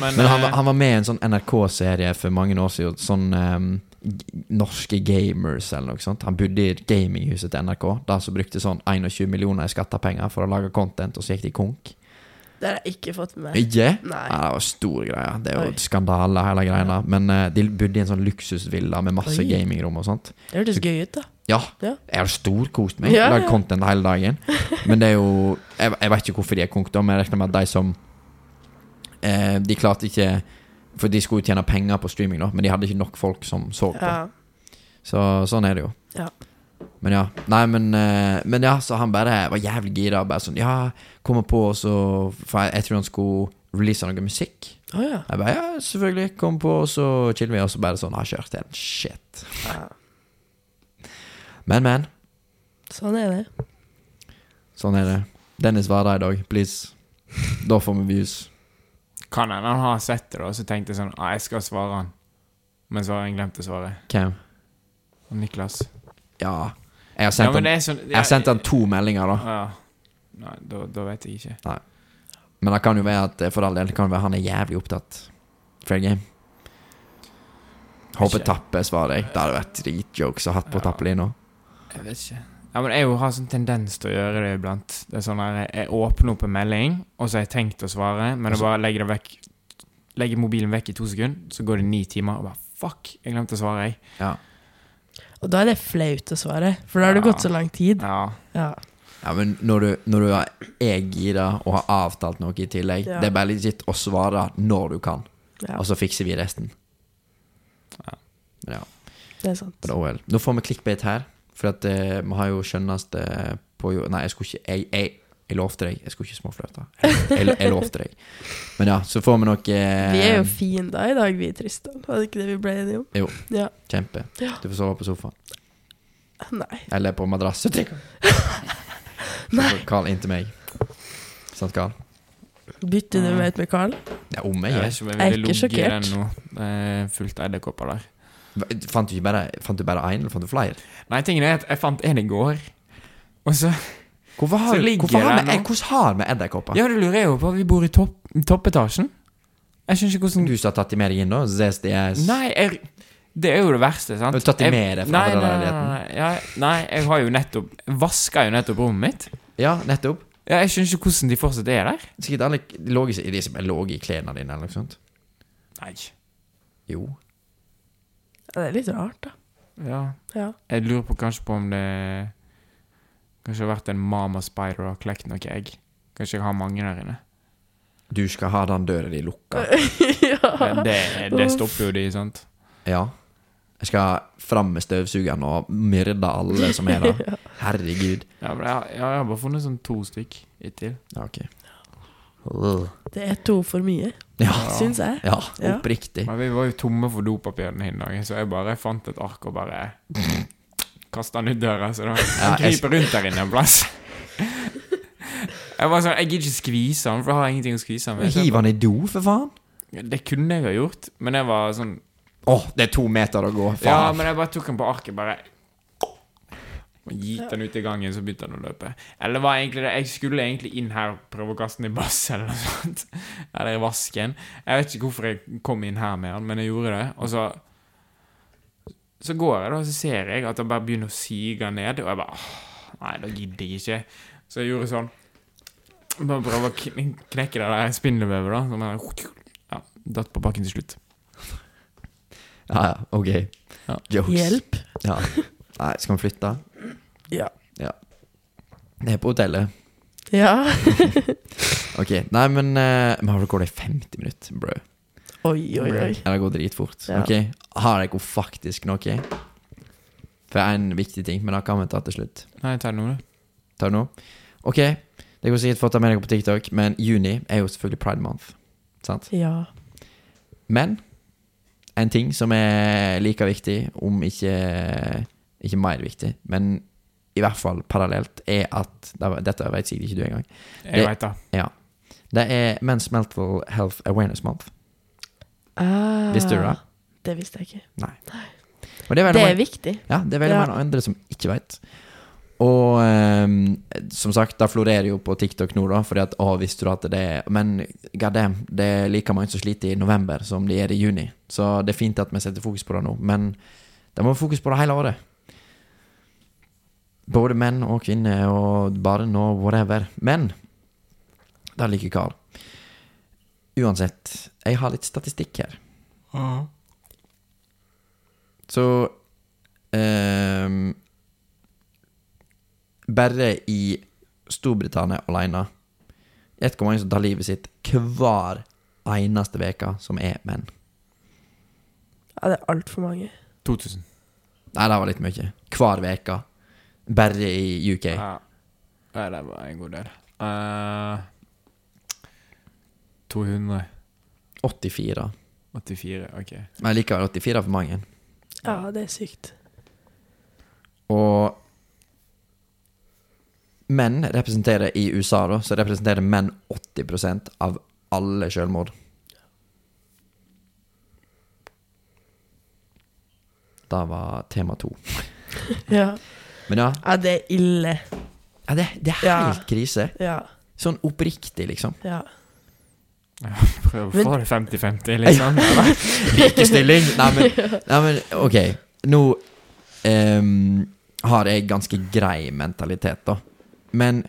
men, Men han, var- eh, han var med i en sånn NRK-serie for mange år siden. Sånn um, Norske Gamers eller noe sånt. Han bodde i gaminghuset til NRK. Da som brukte sånn 21 millioner i skattepenger for å lage content, og så gikk de konk. Det har jeg ikke fått med. Ikke? Nei. Ja, det var stor greie. Det er jo skandale, hele greia. Men uh, de bodde i en sånn luksusvilla med masse Oi. gamingrom og sånt. Det hørtes gøy ut, da. Ja. Ja. Jeg har storkost meg. Ja, Lagd ja. content hele dagen. Men det er jo Jeg, jeg vet ikke hvorfor de er konk, men jeg regner med at de som eh, De klarte ikke For de skulle jo tjene penger på streaming, da, men de hadde ikke nok folk som så på. Så sånn er det jo. Ja. Men ja. Nei, men, eh, men ja, så han bare var jævlig gira. Bare sånn Ja, kommer på, og så For jeg, jeg tror han skulle release noe musikk. Oh, ja. Jeg bare ja, selvfølgelig. Kom på, og så chiller vi, og så bare sånn Har kjørt en shit. ja. Men, men. Sånn er det. Sånn er det. Dennis var der i dag, please. Da får vi views. Kan hende han har sett det, da, så tenkte sånn ah, Jeg skal svare han. Men så har han glemt å svare. Hvem? Og Niklas. Ja. Jeg har sendt, ja, han, sånn, ja, jeg har sendt han to meldinger, da. Ja. Nei, da, da vet jeg ikke. Nei. Men det kan jo være at for all del kan det være han er jævlig opptatt. Fair game. Håper. Tappe svarer deg. Det hadde vært dritjokes å ha på Ja. tappelina. Jeg vet ikke. Ja, men jeg har sånn tendens til å gjøre det iblant. Det er sånn her, Jeg åpner opp en melding, og så har jeg tenkt å svare, men jeg bare legger det vekk Legger mobilen vekk i to sekunder, så går det ni timer, og bare fuck, jeg glemte å svare, jeg. Ja. Og da er det flaut å svare, for da har det Ja. gått så lang tid. Ja. Ja. ja, men når du, når du er gira og har avtalt noe i tillegg, Ja. det er bare litt gitt å svare når du kan, ja. og så fikser vi resten. Ja. Ja. Det er sant. Well. Nå får vi clickbait her. For at eh, vi har jo skjønneste på jord Nei, jeg skulle ikke Jeg, jeg, jeg lovte deg. Jeg skulle ikke småflørte. Jeg, jeg, jeg lovte deg. Men ja, så får vi nok eh, Vi er jo fiender i dag, vi, Tristan. Var det ikke det vi ble enige om? Jo. Ja. Kjempe. Du får sove på sofaen. Nei. Eller på madrass. [laughs] Nei. Carl inntil meg. Sant, Carl? Bytter du meg ut med Carl? Ja, om jeg Jeg er. jeg er ikke sjokkert. nå. Det er fullt edderkopper der. Fant du ikke bare Fant du bare én, eller fant du flere? Nei, tingen er at jeg fant en i går, og så Hvorfor har, Så ligger hvorfor har vi nå. Hvordan har vi edderkopper? Ja, det lurer jeg jo på. Vi bor i topp, toppetasjen. Jeg skjønner ikke hvordan Du som har tatt de med deg inn, da? ZSDS? Nei, jeg, det er jo det verste, sant? Har tatt de med deg fra nei, leiligheten? nei, jeg har jo nettopp Vaska jo nettopp rommet mitt. Ja, nettopp. Ja, jeg skjønner ikke hvordan de fortsatt er der. Sikkert alle de lå i klærne dine, eller noe sånt. Nei. Jo. Ja, det er litt rart, da. Ja. Ja. Jeg lurer på kanskje på om det Kanskje har vært en mama spider og klekt noe egg. Kanskje jeg har mange der inne. Du skal ha den døra di lukka. [laughs] ja. Det, det stopper jo de, sant? Ja. Jeg skal fram med støvsugeren og myrde alle som er der. [laughs] Herregud. Ja, men jeg, jeg har bare funnet sånn to stykk hittil. Ja, ok. Det er to for mye, Ja. syns jeg. ja, Ja. oppriktig. Men vi var jo tomme for dopapir den dagen, så jeg bare fant et ark og bare Kasta den ut døra. Så da Ja, kryper rundt der inne en plass. Jeg var sånn, jeg gidder ikke skvise den, for jeg har ingenting å skvise med. Hiv den i do, for faen. Det kunne jeg ha gjort, men jeg var sånn Åh, det er to meter å gå. Faen. Ja, men jeg bare tok den på arket, bare og gitt den ut i gangen, så begynte den å løpe. Eller var egentlig det Jeg skulle egentlig inn her og prøve å kaste den i bass eller noe sånt. [laughs] Eller i vasken. Jeg vet ikke hvorfor jeg kom inn her med den, men jeg gjorde det. Og så Så går jeg, da, og så ser jeg at han bare begynner å sige ned, og jeg bare åh, Nei, da gidder jeg ikke. Så jeg gjorde sånn. Bare prøve å knekke det der spindelvevet, da. Som bare, ja, datt på bakken til slutt. Ja, ja, ok. Ja. Jokes. Hjelp. Ja. Nei, skal vi flytte? Ja. Det er på hotellet. Ja. [laughs] Ok, nei, men uh, Vi har rekordet i 50 minutter, bro. Oi, oi, oi. Ja, Det går dritfort. Ja. Ok, Har jeg faktisk noe? For det er en viktig ting, men det kan vi ta til slutt. Nei, ta det nå, du. Ta det nå. Ok, det går sikkert fått av med dere på TikTok, men juni er jo selvfølgelig Pride Month. Sant? Ja. Men en ting som er like viktig, om ikke, ikke mer viktig, men i hvert fall parallelt, er at Dette vet sikkert ikke du engang. Jeg Det- vet det. Ja. Det er Men's Mental Health Awareness Month. Ah, Visste du det? Det visste jeg ikke. Og det er Det mange- er viktig. Ja, det er veldig Ja. mange andre som ikke vet. Og um, som sagt, det florerer jo på TikTok nå, da, fordi at å, visste du at det er Men god damn, det er like mange som sliter i november som de er i juni. Så det er fint at vi setter fokus på det nå, men det må vi fokus på det hele året. Både menn og kvinner og barn og whatever. Men det liker Carl. Uansett, jeg har litt statistikk her. Så eh, Bare i Storbritannia alene Gjett hvor mange som tar livet sitt hver eneste veke som er menn. Ja, det er altfor mange. 2000. Nei, det var litt mye. Hver veke. Bare i UK. Ja. ja, det var en god del. Uh, 200. 84. 84, ok. Men likevel 84 er for mange. Ja, det er sykt. Og menn representerer i USA, da, så representerer menn 80% av alle selvmord. Det var tema to. [laughs] Ja. Men ja, ja, det er ille. ja det, det er helt krise. Ja. Sånn oppriktig, liksom. Ja. Prøv å få det 50-50, liksom. [laughs] Likestilling. Nei, men, nei, men ok. Nå um, har jeg ganske grei mentalitet, da. Men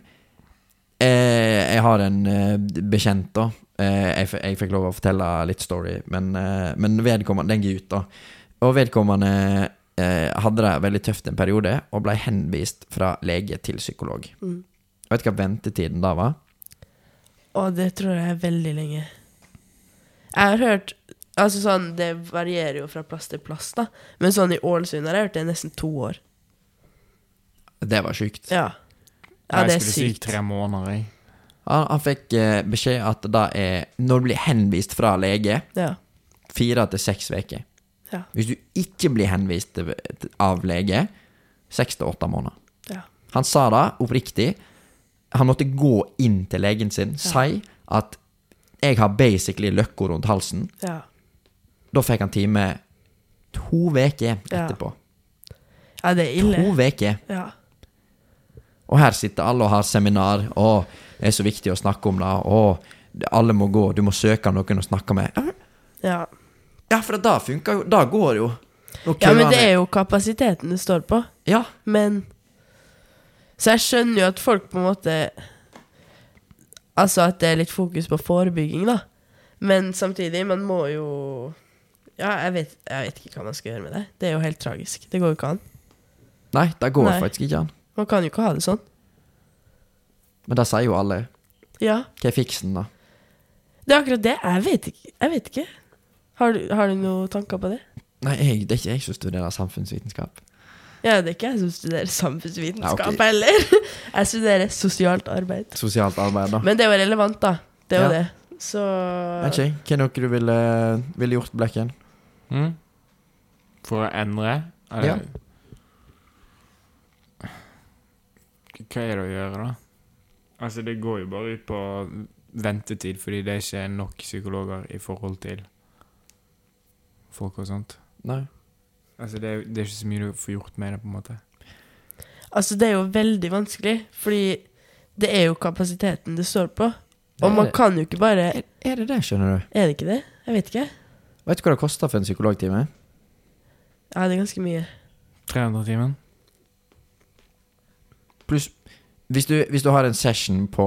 eh, jeg har en eh, bekjent, da. Eh, jeg, f- jeg fikk lov å fortelle litt story, men, eh, men vedkommende, den gutt, da. Og vedkommende eh, hadde det veldig tøft en periode, og ble henvist fra lege til psykolog. Mm. Vet du hva ventetiden da var? Å, det tror jeg er veldig lenge. Jeg har hørt Altså sånn, Det varierer jo fra plass til plass, da. Men sånn i Ålesund har jeg hørt det er nesten to år. Det var sjukt. Ja. Ja, det er sykt. jeg skulle si tre måneder, jeg. Han, han fikk eh, beskjed at det er Når du blir henvist fra lege, Ja. fire til seks uker. Ja. Hvis du ikke blir henvist av lege, seks til åtte måneder. Ja. Han sa det oppriktig. Han måtte gå inn til legen sin, si at 'jeg har basically løkka rundt halsen'. ja. Da fikk han time to uker Ja. etterpå. Ja, det er ille. To uker. Ja. Og her sitter alle og har seminar. Å, det er så viktig å snakke om det. Å, alle må gå. Du må søke noen å snakke med. Ja. Ja, for da funker jo Da går jo. Ja, men det er jo kapasiteten det står på. Ja, Men Så jeg skjønner jo at folk på en måte Altså at det er litt fokus på forebygging, da. Men samtidig, man må jo Ja, jeg vet, jeg vet ikke hva man skal gjøre med det. Det er jo helt tragisk. Det går jo ikke an. Nei, det går Nei. faktisk ikke an. Man kan jo ikke ha det sånn. Men det sier jo alle. Ja. Hva er fiksen, da? Det er akkurat det. Jeg vet ikke. Jeg vet ikke. Har du, har du noen tanker på det? Nei, jeg, det er ikke jeg som studerer samfunnsvitenskap. Ja, det er ikke jeg som studerer samfunnsvitenskap Nei, ok. heller. [laughs] Jeg studerer sosialt arbeid. Sosialt arbeid, da. Men det er jo relevant, da. Det er jo Ja. det. Så Vet ikke, hva er noe du ville, ville gjort, Blekken? Mm? For å endre? Eller, Ja. Hva er det å gjøre, da? Altså, det går jo bare ut på ventetid, fordi det er ikke nok psykologer i forhold til folk og sånt. Nei. Altså, det er, det er ikke så mye du får gjort med det, på en måte. Altså, det er jo veldig vanskelig, fordi det er jo kapasiteten det står på. Og man det- kan jo ikke bare Er, er det det, skjønner du? Er det ikke det? Jeg vet ikke. Vet du hva det koster for en psykologtime? Ja, det er ganske mye. 300 timen? Pluss hvis du, hvis du har en session på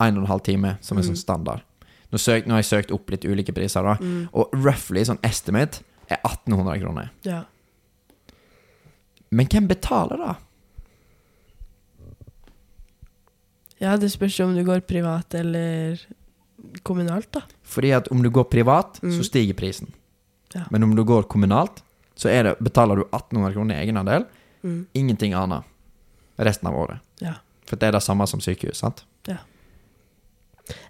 en og en halv time, som er Mm. sånn standard nå, søk, nå har jeg søkt opp litt ulike priser, da. Mm. Og roughly sånn estimate er 1800 kroner. Ja. Men hvem betaler da? ja, det spørs jo om du går privat eller kommunalt, da. Fordi at om du går privat, Mm. så stiger prisen. Ja. Men om du går kommunalt, så det, betaler du 1800 kroner i egenandel. Mm. Ingenting annet resten av året. Ja. For det er det samme som sykehus, sant?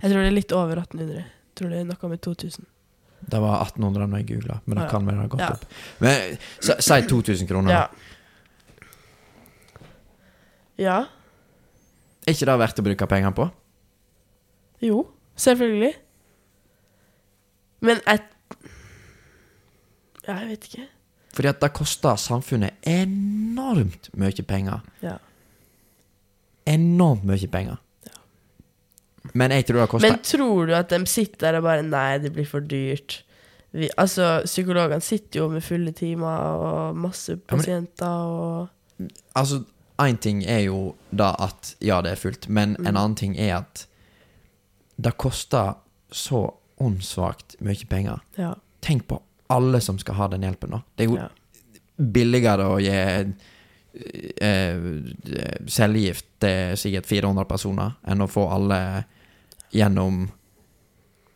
Jeg tror det er litt over 1800. Jeg tror det er noe med 2000. Det var 1800 når jeg googla, men det kan ha gått Ja. opp. Men si si 2000 kroner, Ja. ja. Er ikke det verdt å bruke penger på? Jo, selvfølgelig. Men jeg jeg vet ikke. Fordi at det koster samfunnet enormt mye penger. Ja. Enormt mye penger. Men jeg tror det koster Men tror du at de sitter der og bare Nei, det blir for dyrt. Vi, altså, psykologene sitter jo med fulle timer og masse pasienter og Altså, én ting er jo da at ja, det er fullt, men Mm. en annen ting er at det koster så åndssvakt mye penger. Ja. Tenk på alle som skal ha den hjelpen, nå. Det er jo ja. billigere å gi cellegift til sikkert 400 personer enn å få alle gjennom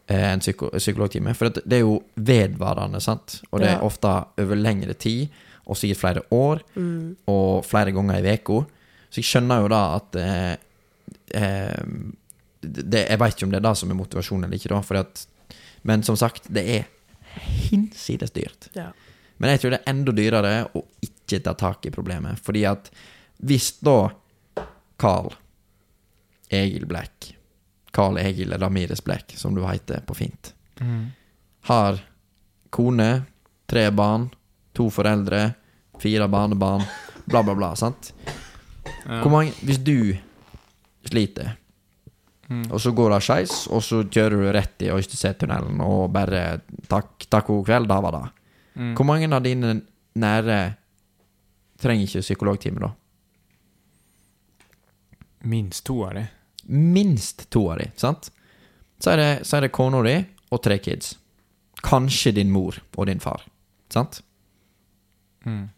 eh, en psyko psykologtime. For det er jo vedvarende, sant? Og det er ofte over lengre tid, og sikkert flere år, Mm. og flere ganger i veka. Så jeg skjønner jo da at eh, eh, det, Jeg veit ikke om det er det som er motivasjonen eller ikke, da. At, men som sagt, det er hinsides dyrt. ja. Men jeg tror det er enda dyrere å ikke ta tak i problemet. Fordi at hvis da Carl Egil Black Carl Egil Ramires Black, som du heter på fint, Mm. har kone, tre barn, to foreldre, fire barnebarn, bla, bla, bla, sant? Ja. Hvor mange Hvis du sliter, Mm. og så går det skeis, og så kjører du rett i Øystesetunnelen og bare Takk, takk god kveld, da var det. Mm. Hvor mange av dine nære trenger ikke psykologtime, da? Minst to av de. Minst to av de, sant? Så er det, så er det kona di og tre kids. Kanskje din mor og din far. Sant? Mm.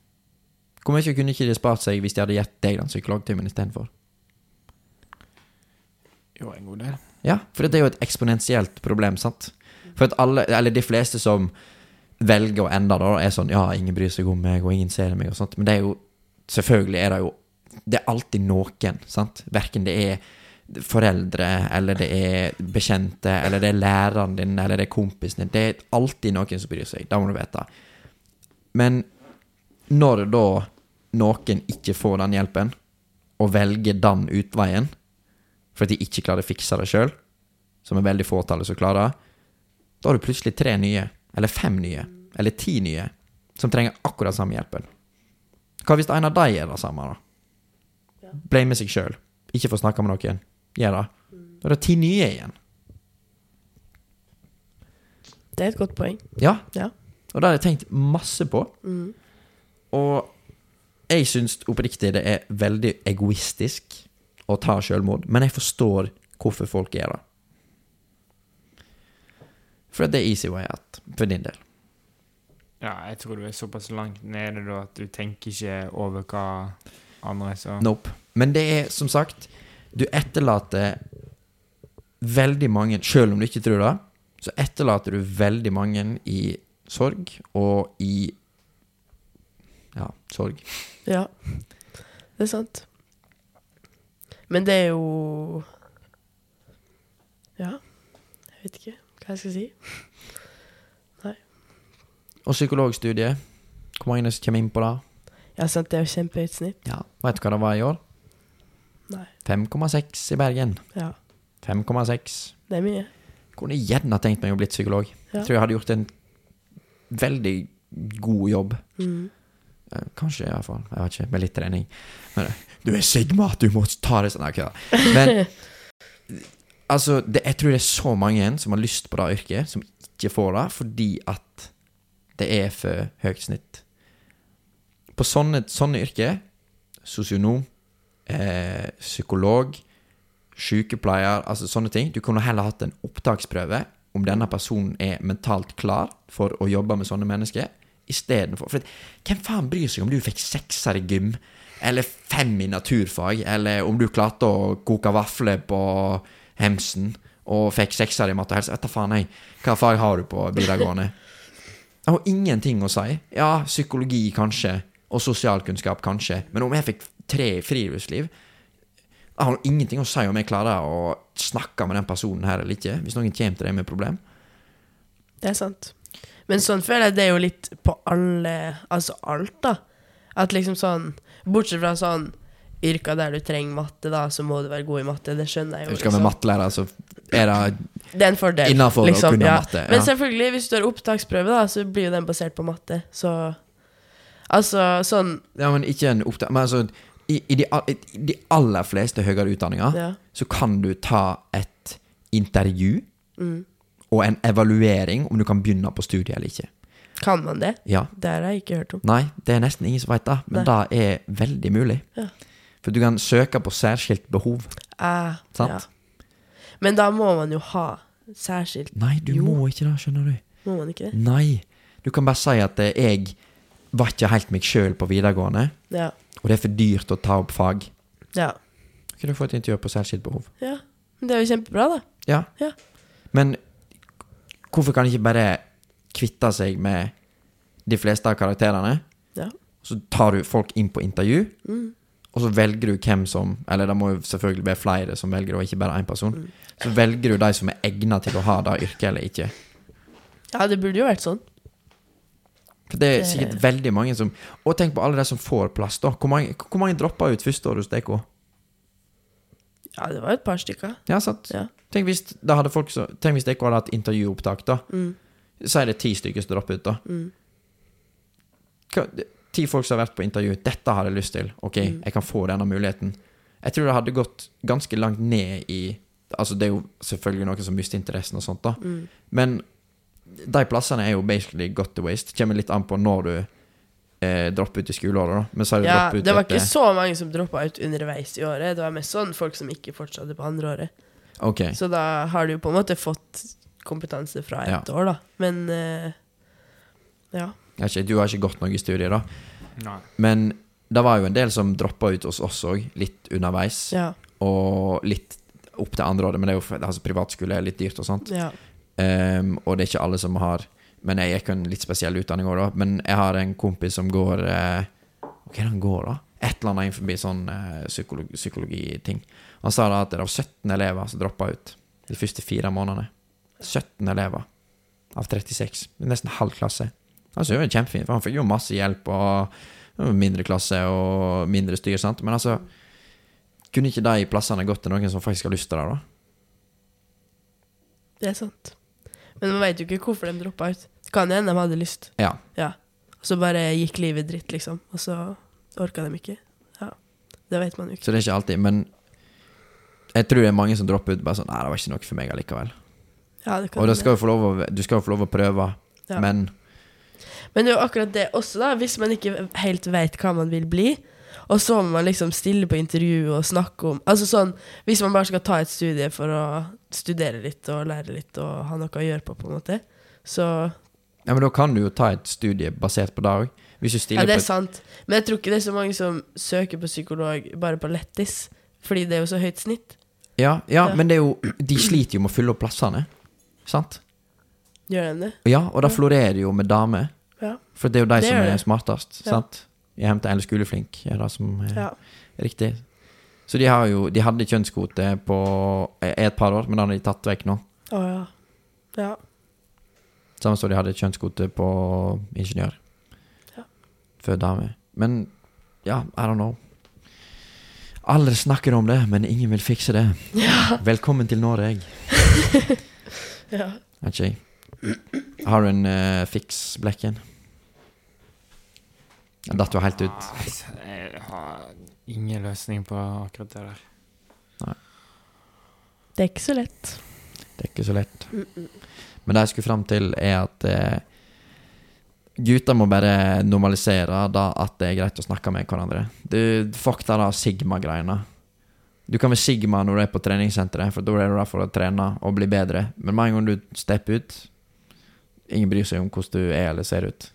Hvor mye kunne ikke de spart seg hvis de hadde gitt deg den psykologtimen istedenfor? Jo, en god del. Ja, for det er jo et eksponentielt problem, sant? For at alle, eller de fleste som velger å ende da, er sånn Ja, ingen bryr seg om meg, og ingen ser meg, og sånt. Men det er jo Selvfølgelig er det jo Det er alltid noen, sant? Verken det er foreldre, eller det er bekjente, eller det er læreren din, eller det er kompisen din. Det er alltid noen som bryr seg. Det må du vite. Men når da noen ikke får den hjelpen, og velger den utveien fordi de ikke klarer å fikse det sjøl, som er veldig fåtallet som klarer, da har du plutselig tre nye, eller fem nye, eller ti nye, som trenger akkurat samme hjelpen. Hva hvis en av de gjør det samme, da? Blame seg sjøl. Ikke få snakke med noen. Gjør det. Da er det ti nye igjen. Det er et godt poeng. Ja. Ja. Og det har jeg tenkt masse på. Mm. Og jeg syns oppriktig det er veldig egoistisk å ta selvmord, men jeg forstår hvorfor folk gjør det. For det er easy way out, for din del. Ja, jeg tror du er såpass langt nede da at du tenker ikke over hva andre så Nope. Men det er som sagt Du etterlater veldig mange Selv om du ikke tror det, så etterlater du veldig mange i sorg og i Ja, sorg. Ja, det er sant. Men det er jo Ja, jeg vet ikke hva jeg skal si. Og psykologstudiet. Hvor mange som kommer inn på det? Ja, sant, det er jo kjempehøyt snitt. Ja, Vet du hva det var i år? Nei. 5,6 i Bergen. Ja. 5,6. Det er mye. Kunne gjerne tenkt meg å bli psykolog. Ja. Jeg Tror jeg hadde gjort en veldig god jobb. Mm. i Kanskje, iallfall. Jeg vet ikke. Med litt trening. Men eh, du er Sigma, du må ta det sånn. Nei. Men [laughs] altså, det, jeg tror det er så mange som har lyst på det yrket, som ikke får det fordi at det er for høyt snitt. På sånne, sånne yrker, sosionom, eh, psykolog, sykepleier, altså sånne ting Du kunne heller hatt en opptaksprøve om denne personen er mentalt klar for å jobbe med sånne mennesker, istedenfor For hvem faen bryr seg om du fikk sekser i gym, eller fem i naturfag, eller om du klarte å koke vafler på Hemsen og fikk sekser i matte og helse? Vet da faen, jeg. Hva fag har du på videregående? Jeg har ingenting å si. Ja, psykologi kanskje, og sosialkunnskap kanskje, men om jeg fikk tre i friluftsliv jeg har ingenting å si om jeg klarer å snakke med den personen her eller ikke, hvis noen kommer til deg med problem. Det er sant. Men sånn føler jeg det er jo litt på alle Altså alt, da. At liksom sånn Bortsett fra sånn yrker der du trenger matte, da, så må du være god i matte. Det skjønner jeg jo. Jeg husker med mattelærer, så er det Det er en fordel. Innenfor å liksom, kunne ja. matte, ja. Men selvfølgelig, hvis du har opptaksprøve, da, så blir jo den basert på matte. Så Altså sånn Ja, men ikke en opptak... Men altså, i, i, de, i de aller fleste høyere utdanninger Ja. så kan du ta et intervju Mm. og en evaluering om du kan begynne på studiet eller ikke. Kan man det? Ja. Det har jeg ikke hørt om. Nei, det er nesten ingen som vet det, men det er veldig mulig. Ja. For du kan søke på særskilt behov. Eh, Sant? Ja. Men da må man jo ha særskilt Nei, du Jo. må ikke det, skjønner du. Må man ikke det? Nei. Du kan bare si at eh, jeg var ikke helt meg sjøl på videregående, Ja. og det er for dyrt å ta opp fag. Ja. Kan du få et intervju på særskilt behov? ja. Men det er jo kjempebra, da. Ja. Ja. Men hvorfor kan ikke bare kvitte seg med de fleste av karakterene? Ja. Så tar du folk inn på intervju, Mm. Og så velger du hvem som Eller det må jo selvfølgelig være flere som velger, og ikke bare én person. Mm. Så velger du de som er egnet til å ha det yrket eller ikke. Ja, det burde jo vært sånn. For det er sikkert veldig mange som Og tenk på alle de som får plass, da. Hvor mange, hvor mange droppa ut første år hos DK? Ja, det var et par stykker. Ja, sant? Ja. Tenk hvis, da hadde folk så, tenk hvis DK hadde hatt intervjuopptak, da. Mm. Så er det ti stykker som dropper ut, da. Mm. Hva, ti folk som har vært på intervju. Dette har jeg lyst til. Ok, Mm. jeg kan få denne muligheten. Jeg tror det hadde gått ganske langt ned i Altså, det er jo selvfølgelig noen som mister interessen og sånt, da. Mm. Men de plassene er jo basically got to waste. Kommer litt an på når du eh, dropper ut i skoleåret, da. Men så har du Ja, ut det var ikke så mange som droppa ut underveis i året. Det var mest sånn folk som ikke fortsatte på andre året. Okay. Så da har du jo på en måte fått kompetanse fra ett Ja. år, da. Men eh, ja. Jeg ikke, du har ikke gått noe studie, da. Nei. Men det var jo en del som droppa ut hos oss òg, litt underveis. Ja. Og litt opp til andre året, men det er jo altså, privatskole er litt dyrt og sånt. ja. Um, og det er ikke alle som har Men jeg gikk jo en litt spesiell utdanning òg, da. Men jeg har en kompis som går eh, Hva er det han går, da? Et eller annet innenfor sånn eh, psykologi, psykologiting. Han sa da at det var 17 elever som droppa ut de første fire månedene. 17 elever av 36. Er Nesten halv klasse. Altså, det var kjempefint, for han fikk jo masse hjelp og mindre klasse og mindre styr, sant. Men altså Kunne ikke de plassene gått til noen som faktisk har lyst til det, da? Det er sant. Men man veit jo ikke hvorfor de droppa ut. Det kan hende de hadde lyst. Ja. Ja. Og så bare gikk livet dritt, liksom. Og så orka de ikke. Ja. Det vet man jo ikke. Så det er ikke alltid. Men jeg tror det er mange som dropper ut bare sånn Nei, det var ikke noe for meg allikevel. Ja, det kan Og det skal jo få lov å, du skal jo få lov å prøve, Ja. men Men det er jo akkurat det også, da. Hvis man ikke helt veit hva man vil bli, og så må man liksom stille på intervju og snakke om Altså sånn Hvis man bare skal ta et studie for å studere litt og lære litt og ha noe å gjøre på, på en måte, så Ja, men da kan du jo ta et studie basert på det òg. Hvis du stiller på Ja, det er på sant. Men jeg tror ikke det er så mange som søker på psykolog bare på lettis, fordi det er jo så høyt snitt. ja, ja, Ja. men det er jo De sliter jo med å fylle opp plassene. Sant? Gjør de det? Ja, og da florerer det jo med damer. Ja. For det er jo de Det som er det. smartest. Ja. Sant? Jeg henter eller Skoleflink, er det som er ja. riktig. Så de har jo De hadde kjønnskvote på et par år, men den har de tatt vekk nå. Å ja. Ja. Samme som de hadde kjønnskvote på ingeniør. Ja. Før damer. Men ja, I don't know. Alle snakker om det, men ingen vil fikse det. Velkommen til Norge. [laughs] Ja. Okay. Har du en uh, fiks, Blekken? Jeg datt jo helt ut. Jeg har ingen løsning på akkurat det der. Det er ikke så lett. Det er ikke så lett. Men det jeg skulle fram til, er at eh, gutter må bare normalisere da at det er greit å snakke med hverandre. Du, fuck det da Sigma-greiene. Du kan være Sigma når du er på treningssenteret, for da er du der for å trene og bli bedre. Men med en gang du stepper ut Ingen bryr seg om hvordan du er eller ser ut.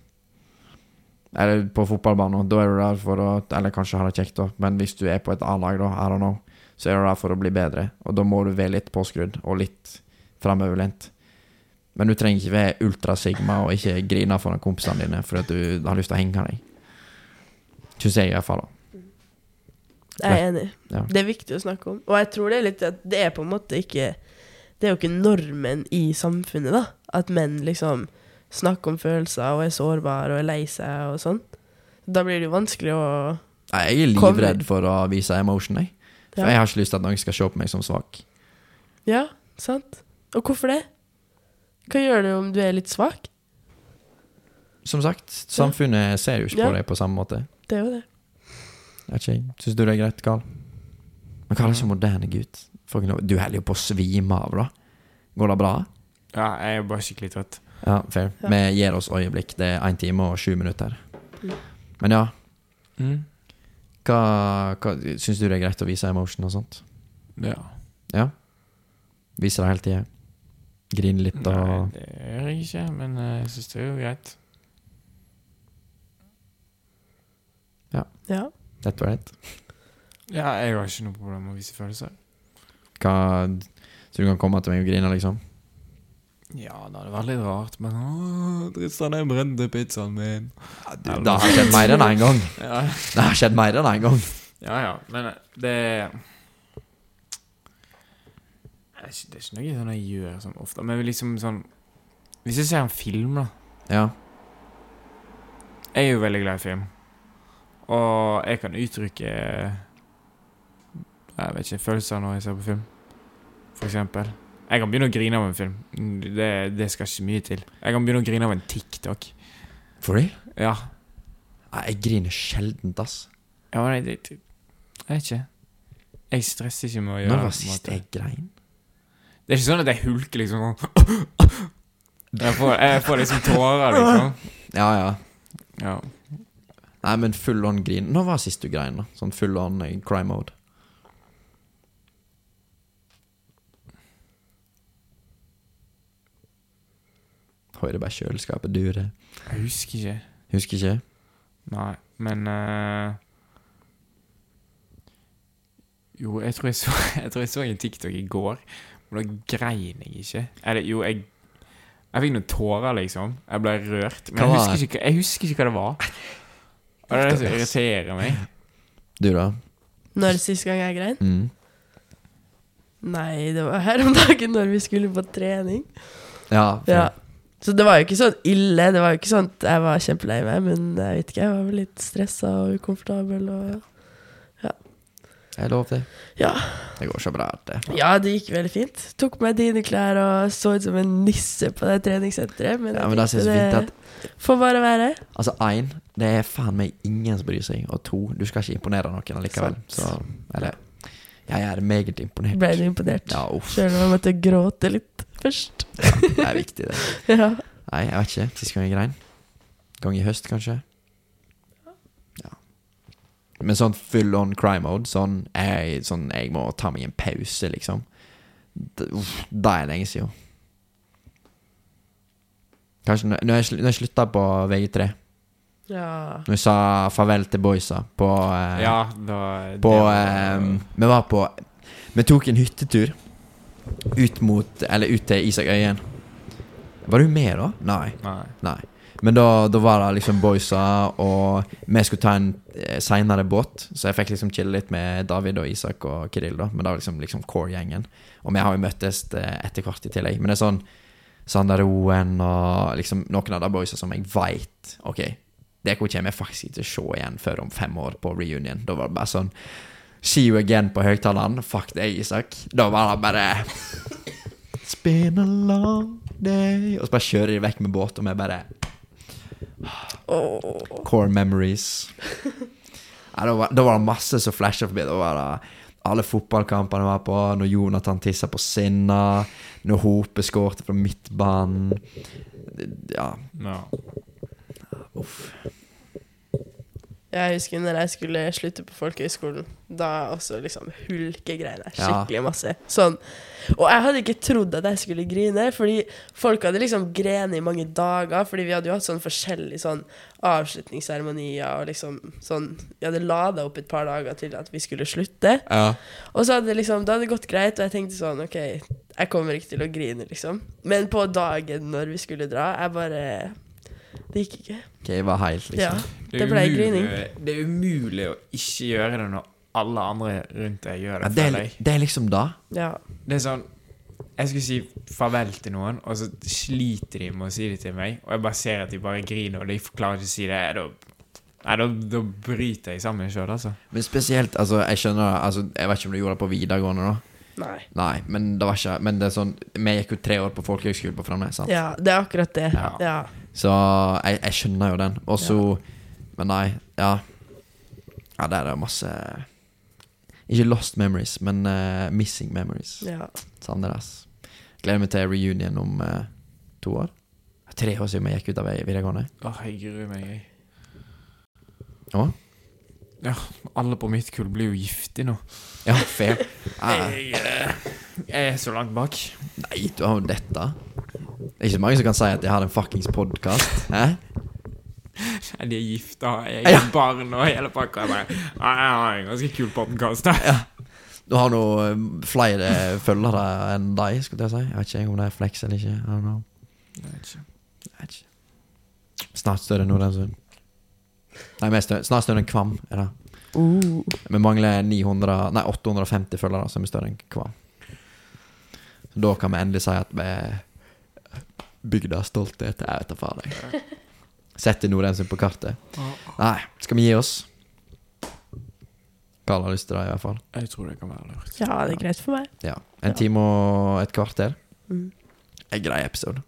Eller på fotballbanen, da er du der for å Eller kanskje ha det kjekt, da, men hvis du er på et A-lag, da, I don't know, så er du der for å bli bedre. Og da må du være litt påskrudd og litt framoverlent. Men du trenger ikke være ultrasigma og ikke grine foran kompisene dine for at du har lyst til å henge deg. Syns jeg, i hvert fall. da. Jeg er enig. Ja. Det er viktig å snakke om. Og jeg tror det er litt at det er på en måte ikke Det er jo ikke normen i samfunnet, da. At menn liksom snakker om følelser og er sårbare og er lei seg og sånn. Da blir det jo vanskelig å Nei, Jeg er livredd for å vise emotion, jeg. For Ja. jeg har ikke lyst til at noen skal se på meg som svak. Ja, sant? Og hvorfor det? Hva gjør det om du er litt svak? Som sagt, samfunnet ser jo ikke Ja. på deg på samme måte. Det er jo det. Vet ikke jeg. Syns du det er greit, Karl? Men Karl er som moderne gutt. Fucking Du holder jo på å svime av, da. Går det bra? Ja, jeg er bare skikkelig trøtt. Ja, fair. Ja. Vi gir oss øyeblikk. Det er én time og sju minutter. Mm. Men ja, Mm. hva, hva Syns du det er greit å vise emotion og sånt? Ja. Ja? Viser det hele tida? Grine litt og Nei, det gjør jeg ikke, men eh, jeg syns det er jo greit. Ja. Ja That's right Ja, jeg har ikke noe problem med å vise følelser. Hva Så du kan komme til meg og grine, liksom? Ja, det hadde vært litt rart, men Tristan, jeg brente pizzaen min. Det har skjedd mer enn én gang. [laughs] Ja, Det har skjedd mer enn én gang. ja, ja men det Det er ikke, det er ikke noe sånn jeg gjør sånn ofte. Men liksom sånn Hvis jeg ser en film, da Ja. Jeg er jo veldig glad i film. Og jeg kan uttrykke Jeg vet ikke følelser når jeg ser på film. For eksempel. Jeg kan begynne å grine av en film. Det, det skal ikke mye til. Jeg kan begynne å grine av en TikTok. For real? Ja. Jeg griner sjeldent, ass. ja jeg, det, det, jeg vet ikke. Jeg stresser ikke med å gjøre Når var sist jeg grein? Det er ikke sånn at jeg hulker liksom Jeg får, jeg får liksom tårer, liksom. Ja, ja. Ja. Nei, men full on grin. Når var sist du grein, da? Sånn full on crime mode. Hører bare kjøleskapet dure. Jeg husker ikke. Husker ikke. Nei, men uh, Jo, jeg tror jeg, så, [laughs] jeg tror jeg så en TikTok i går, men da grein jeg ikke. Eller jo, jeg Jeg fikk noen tårer, liksom. Jeg ble rørt. Men jeg husker, ikke, jeg husker ikke hva det var. Og det er det som irriterer meg. Du, da? Når sist gang jeg grein? Mm. Nei, det var her om dagen når vi skulle på trening. Ja. for, Ja. Så det var jo ikke sånn ille. Det var jo ikke sånn at jeg var kjempelei meg, men jeg vet ikke, jeg var vel litt stressa og ukomfortabel og Jeg lov det. Ja. Det går så bra, det. Ja, det gikk veldig fint. Tok på meg dine klær og så ut som en nisse på det treningssenteret. Men, Ja, men det synes fint det får bare være. Altså, én, det er faen meg ingen som bryr seg. Og to, du skal ikke imponere noen allikevel. Så Eller Jeg er meget imponert. Ble du imponert? Ja. Sjøl om jeg måtte gråte litt først. Det er viktig, det. [laughs] ja. Nei, jeg vet ikke. Sist gang jeg grein? Gang i høst, kanskje? Ja. Men sånn full on cry mode, sånn jeg, sånn jeg må ta meg en pause, liksom. Det, uff, det er lenge siden. Kanskje når jeg, når jeg slutta på VG3. ja. Når jeg sa farvel til boysa på eh, Ja, da På det var- eh, Vi var på Vi tok en hyttetur ut mot Eller ut til Isak Øyen. Var du med, da? Nei. Nei. Nei. Men da, da var det liksom boysa, og vi skulle ta en eh, seinere båt, så jeg fikk liksom chille litt med David og Isak og Kirill, da. Men det var liksom, liksom core-gjengen. Og vi har jo møttes eh, etter hvert i tillegg. Men det er sånn Sander Oen og liksom noen av de boysa som jeg veit Ok, det kommer jeg faktisk ikke til å se igjen før om fem år på reunion. Da var det bare sånn See you again på høyttaleren. Fuck deg, Isak. Da var det bare It's been a long day Og så bare kjører de vekk med båt, og vi bare. Core memories. Ja, da, var, da var det masse som flasha forbi. Da var det alle fotballkampene var på, når Jonathan tissa på Sinna, når Hope skårte fra midtbanen. Ja, Ja. uff. Jeg husker når jeg skulle slutte på folkehøyskolen. Da også liksom hulkegreiene skikkelig masse. Sånn. Og jeg hadde ikke trodd at jeg skulle grine, fordi folk hadde liksom grenet i mange dager. Fordi vi hadde jo hatt sånn forskjellige sånn avslutningsseremonier og liksom sånn Vi hadde lada opp et par dager til at vi skulle slutte. Ja. Og så hadde liksom Da hadde det gått greit, og jeg tenkte sånn OK, jeg kommer ikke til å grine, liksom. Men på dagen når vi skulle dra, jeg bare Det gikk ikke. Jeg var helt, Ja. liksom. Det ble grining. Det er umulig å ikke gjøre det når alle andre rundt deg gjør Ja, det. det, er, det er liksom da. Ja. Det er sånn Jeg skulle si farvel til noen, og så sliter de med å si det til meg. Og jeg bare ser at de bare griner, og de klarer ikke å si det. Da, nei, da, da bryter jeg sammen sjøl, altså. Men spesielt, altså, jeg skjønner altså, Jeg vet ikke om du gjorde det på videregående, da. Nei. Nei, men det var ikke Men det er sånn Vi gikk jo tre år på folkehøgskole på Framnes, sant? Ja, det er akkurat det. Ja. Ja. Så jeg, jeg skjønner jo den. Og så Men nei, ja. Ja, det er det masse Ikke lost memories, men uh, missing memories. ja. Savner det, ass. Gleder meg til reunion om uh, to år. Tre år siden vi gikk ut av videregående. Åh, jeg gruer meg, jeg. Å? Ja, alle på mitt kull blir jo giftige nå. Ja, fair. Ah, Jeg, eh, jeg er så langt bak. nei, du har jo dette. Det er ikke så mange som kan si at jeg har en fuckings podkast. [laughs] Nei, De er gifta, jeg Ja. er barn og hele pakka. Jeg bare, Jeg har en ganske kul podkast. Du har nå eh, flere følgere enn deg, skulle jeg si. Jeg vet ikke om det er flex eller ikke. I don't know. Jeg vet ikke. Snart større enn Nordensund. Nei, større, snart større enn Kvam. Er det. Uh. Vi mangler 900, nei, 850 følgere, som er større enn Kvam. Så da kan vi endelig si at vi bygda stolthet. Jeg vet da faen. jeg. Setter Nordensund på kartet. Nei, skal vi gi oss? Karl har lyst til det, i hvert fall. Jeg tror det kan være lurt. Ja, det er greit for meg. Ja. En Ja. time og et kvarter. Mm. En grei episode.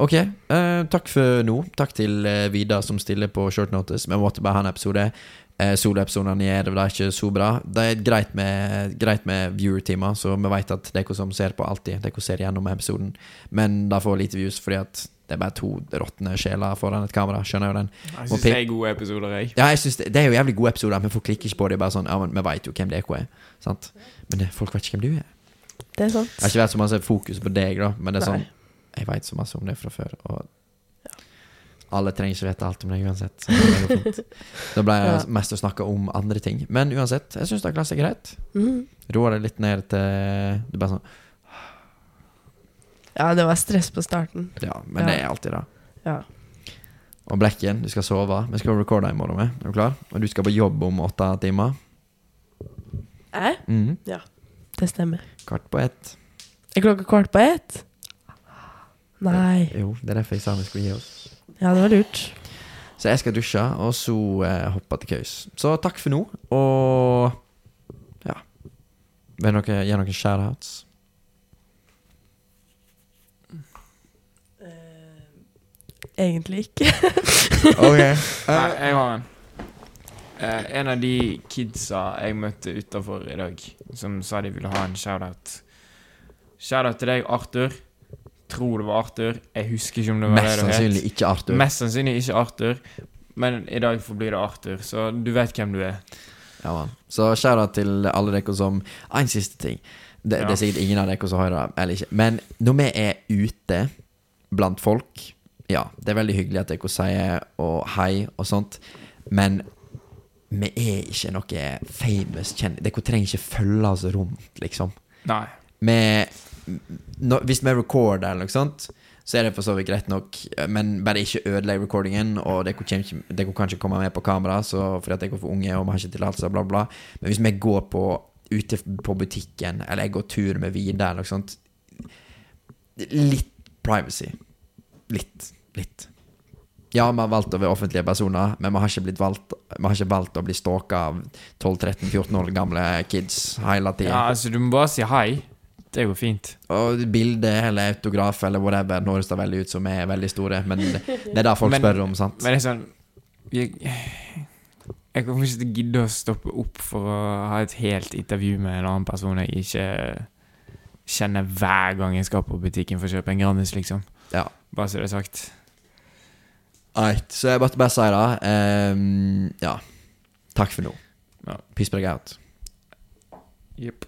Ok, uh, takk for nå. Takk til uh, Vidar som stiller på short notice. Vi måtte bare ha en episode. Eh, Soloepisodene er det er ikke så bra. Det er greit med, greit med viewer-timer, så vi vet at dere som ser på alltid, dere ser gjennom episoden. Men det får lite views fordi at det er bare to råtne sjeler foran et kamera. Skjønner jo den. Jeg syns det er gode episoder, jeg. Ja, jeg synes det, det er jo jævlig gode episoder, men folk klikker ikke på det. Bare sånn, ja, men Vi vet jo hvem DK er. Sant? Men folk vet ikke hvem du er. Det er sant. Det har ikke vært så masse fokus på deg, da, men det er Nei. sånn Jeg veit så masse om det fra før, og alle trenger ikke vite alt om deg uansett. Det. [laughs] Da ble Ja. mest å snakke om andre ting. Men uansett, jeg syns det har klart seg greit. Mhm. Roa deg litt ned til Det er bare sånn Ja, det var stress på starten. Ja, men Ja. det er alltid det. Ja. Og Blekken, du skal sove. Vi skal recorde i morgen. med. Er du klar? Og du skal på jobb om åtte timer. Jeg? Ja, Det stemmer. Kvart på ett. Er klokka kvart på ett? Nei. Jo, det er derfor jeg sa vi skulle gi oss. Ja, det var lurt. Så jeg skal dusje, og så eh, hoppe til køys. Så takk for nå, og ja Vil dere gi noen shoutouts? Egentlig ikke. [laughs] Ok. Nei, jeg har en. Uh, en av de kidsa jeg møtte utafor i dag, som sa de ville ha en shout-out. Shout-out til deg, Arthur. Tror det var Arthur. Jeg husker ikke om det var Mest det du sannsynlig het. ikke Arthur. Mest sannsynlig ikke Arthur. Men i dag forblir det Arthur, så du vet hvem du er. Ja, man. Så shout-out til alle dere som En siste ting. Det, det er sikkert ingen av dere som hører det, eller ikke. Men når vi er ute blant folk Ja, det er veldig hyggelig at dere sier og hei og sånt, men vi er ikke noe famous kjendis. Dere trenger ikke følge oss rundt, liksom. Nei. med når, Hvis vi recorder eller noe sånt, så er det for så vidt greit nok, men bare ikke ødelegg recordingen. Og dere kan ikke komme med på kamera så fordi at dere er for unge og vi har ikke tillatelse, bla, bla. Men hvis vi går på ute på butikken, eller jeg går tur med Vida eller noe sånt Litt privacy. Litt. Litt. Ja, vi har valgt å være offentlige personer, men vi har ikke, valgt, vi har ikke valgt å bli stalka av 12-13-14 år gamle kids hele tida. Ja, altså, du må bare si hei. Det går fint. Og bilde eller autograf eller whatever Nå høres det veldig ut som er veldig store, men det, det er det folk Men- spør om, sant? Men det er sånn Jeg, jeg kommer ikke til å gidde å stoppe opp for å ha et helt intervju med en annen person jeg ikke kjenner hver gang jeg skal på butikken for å kjøpe en Grandis, liksom. Ja. Bare så det er sagt. Right, så jeg måtte bare si det. Um, ja. Takk for nå. Ja. Peace break out. Jepp.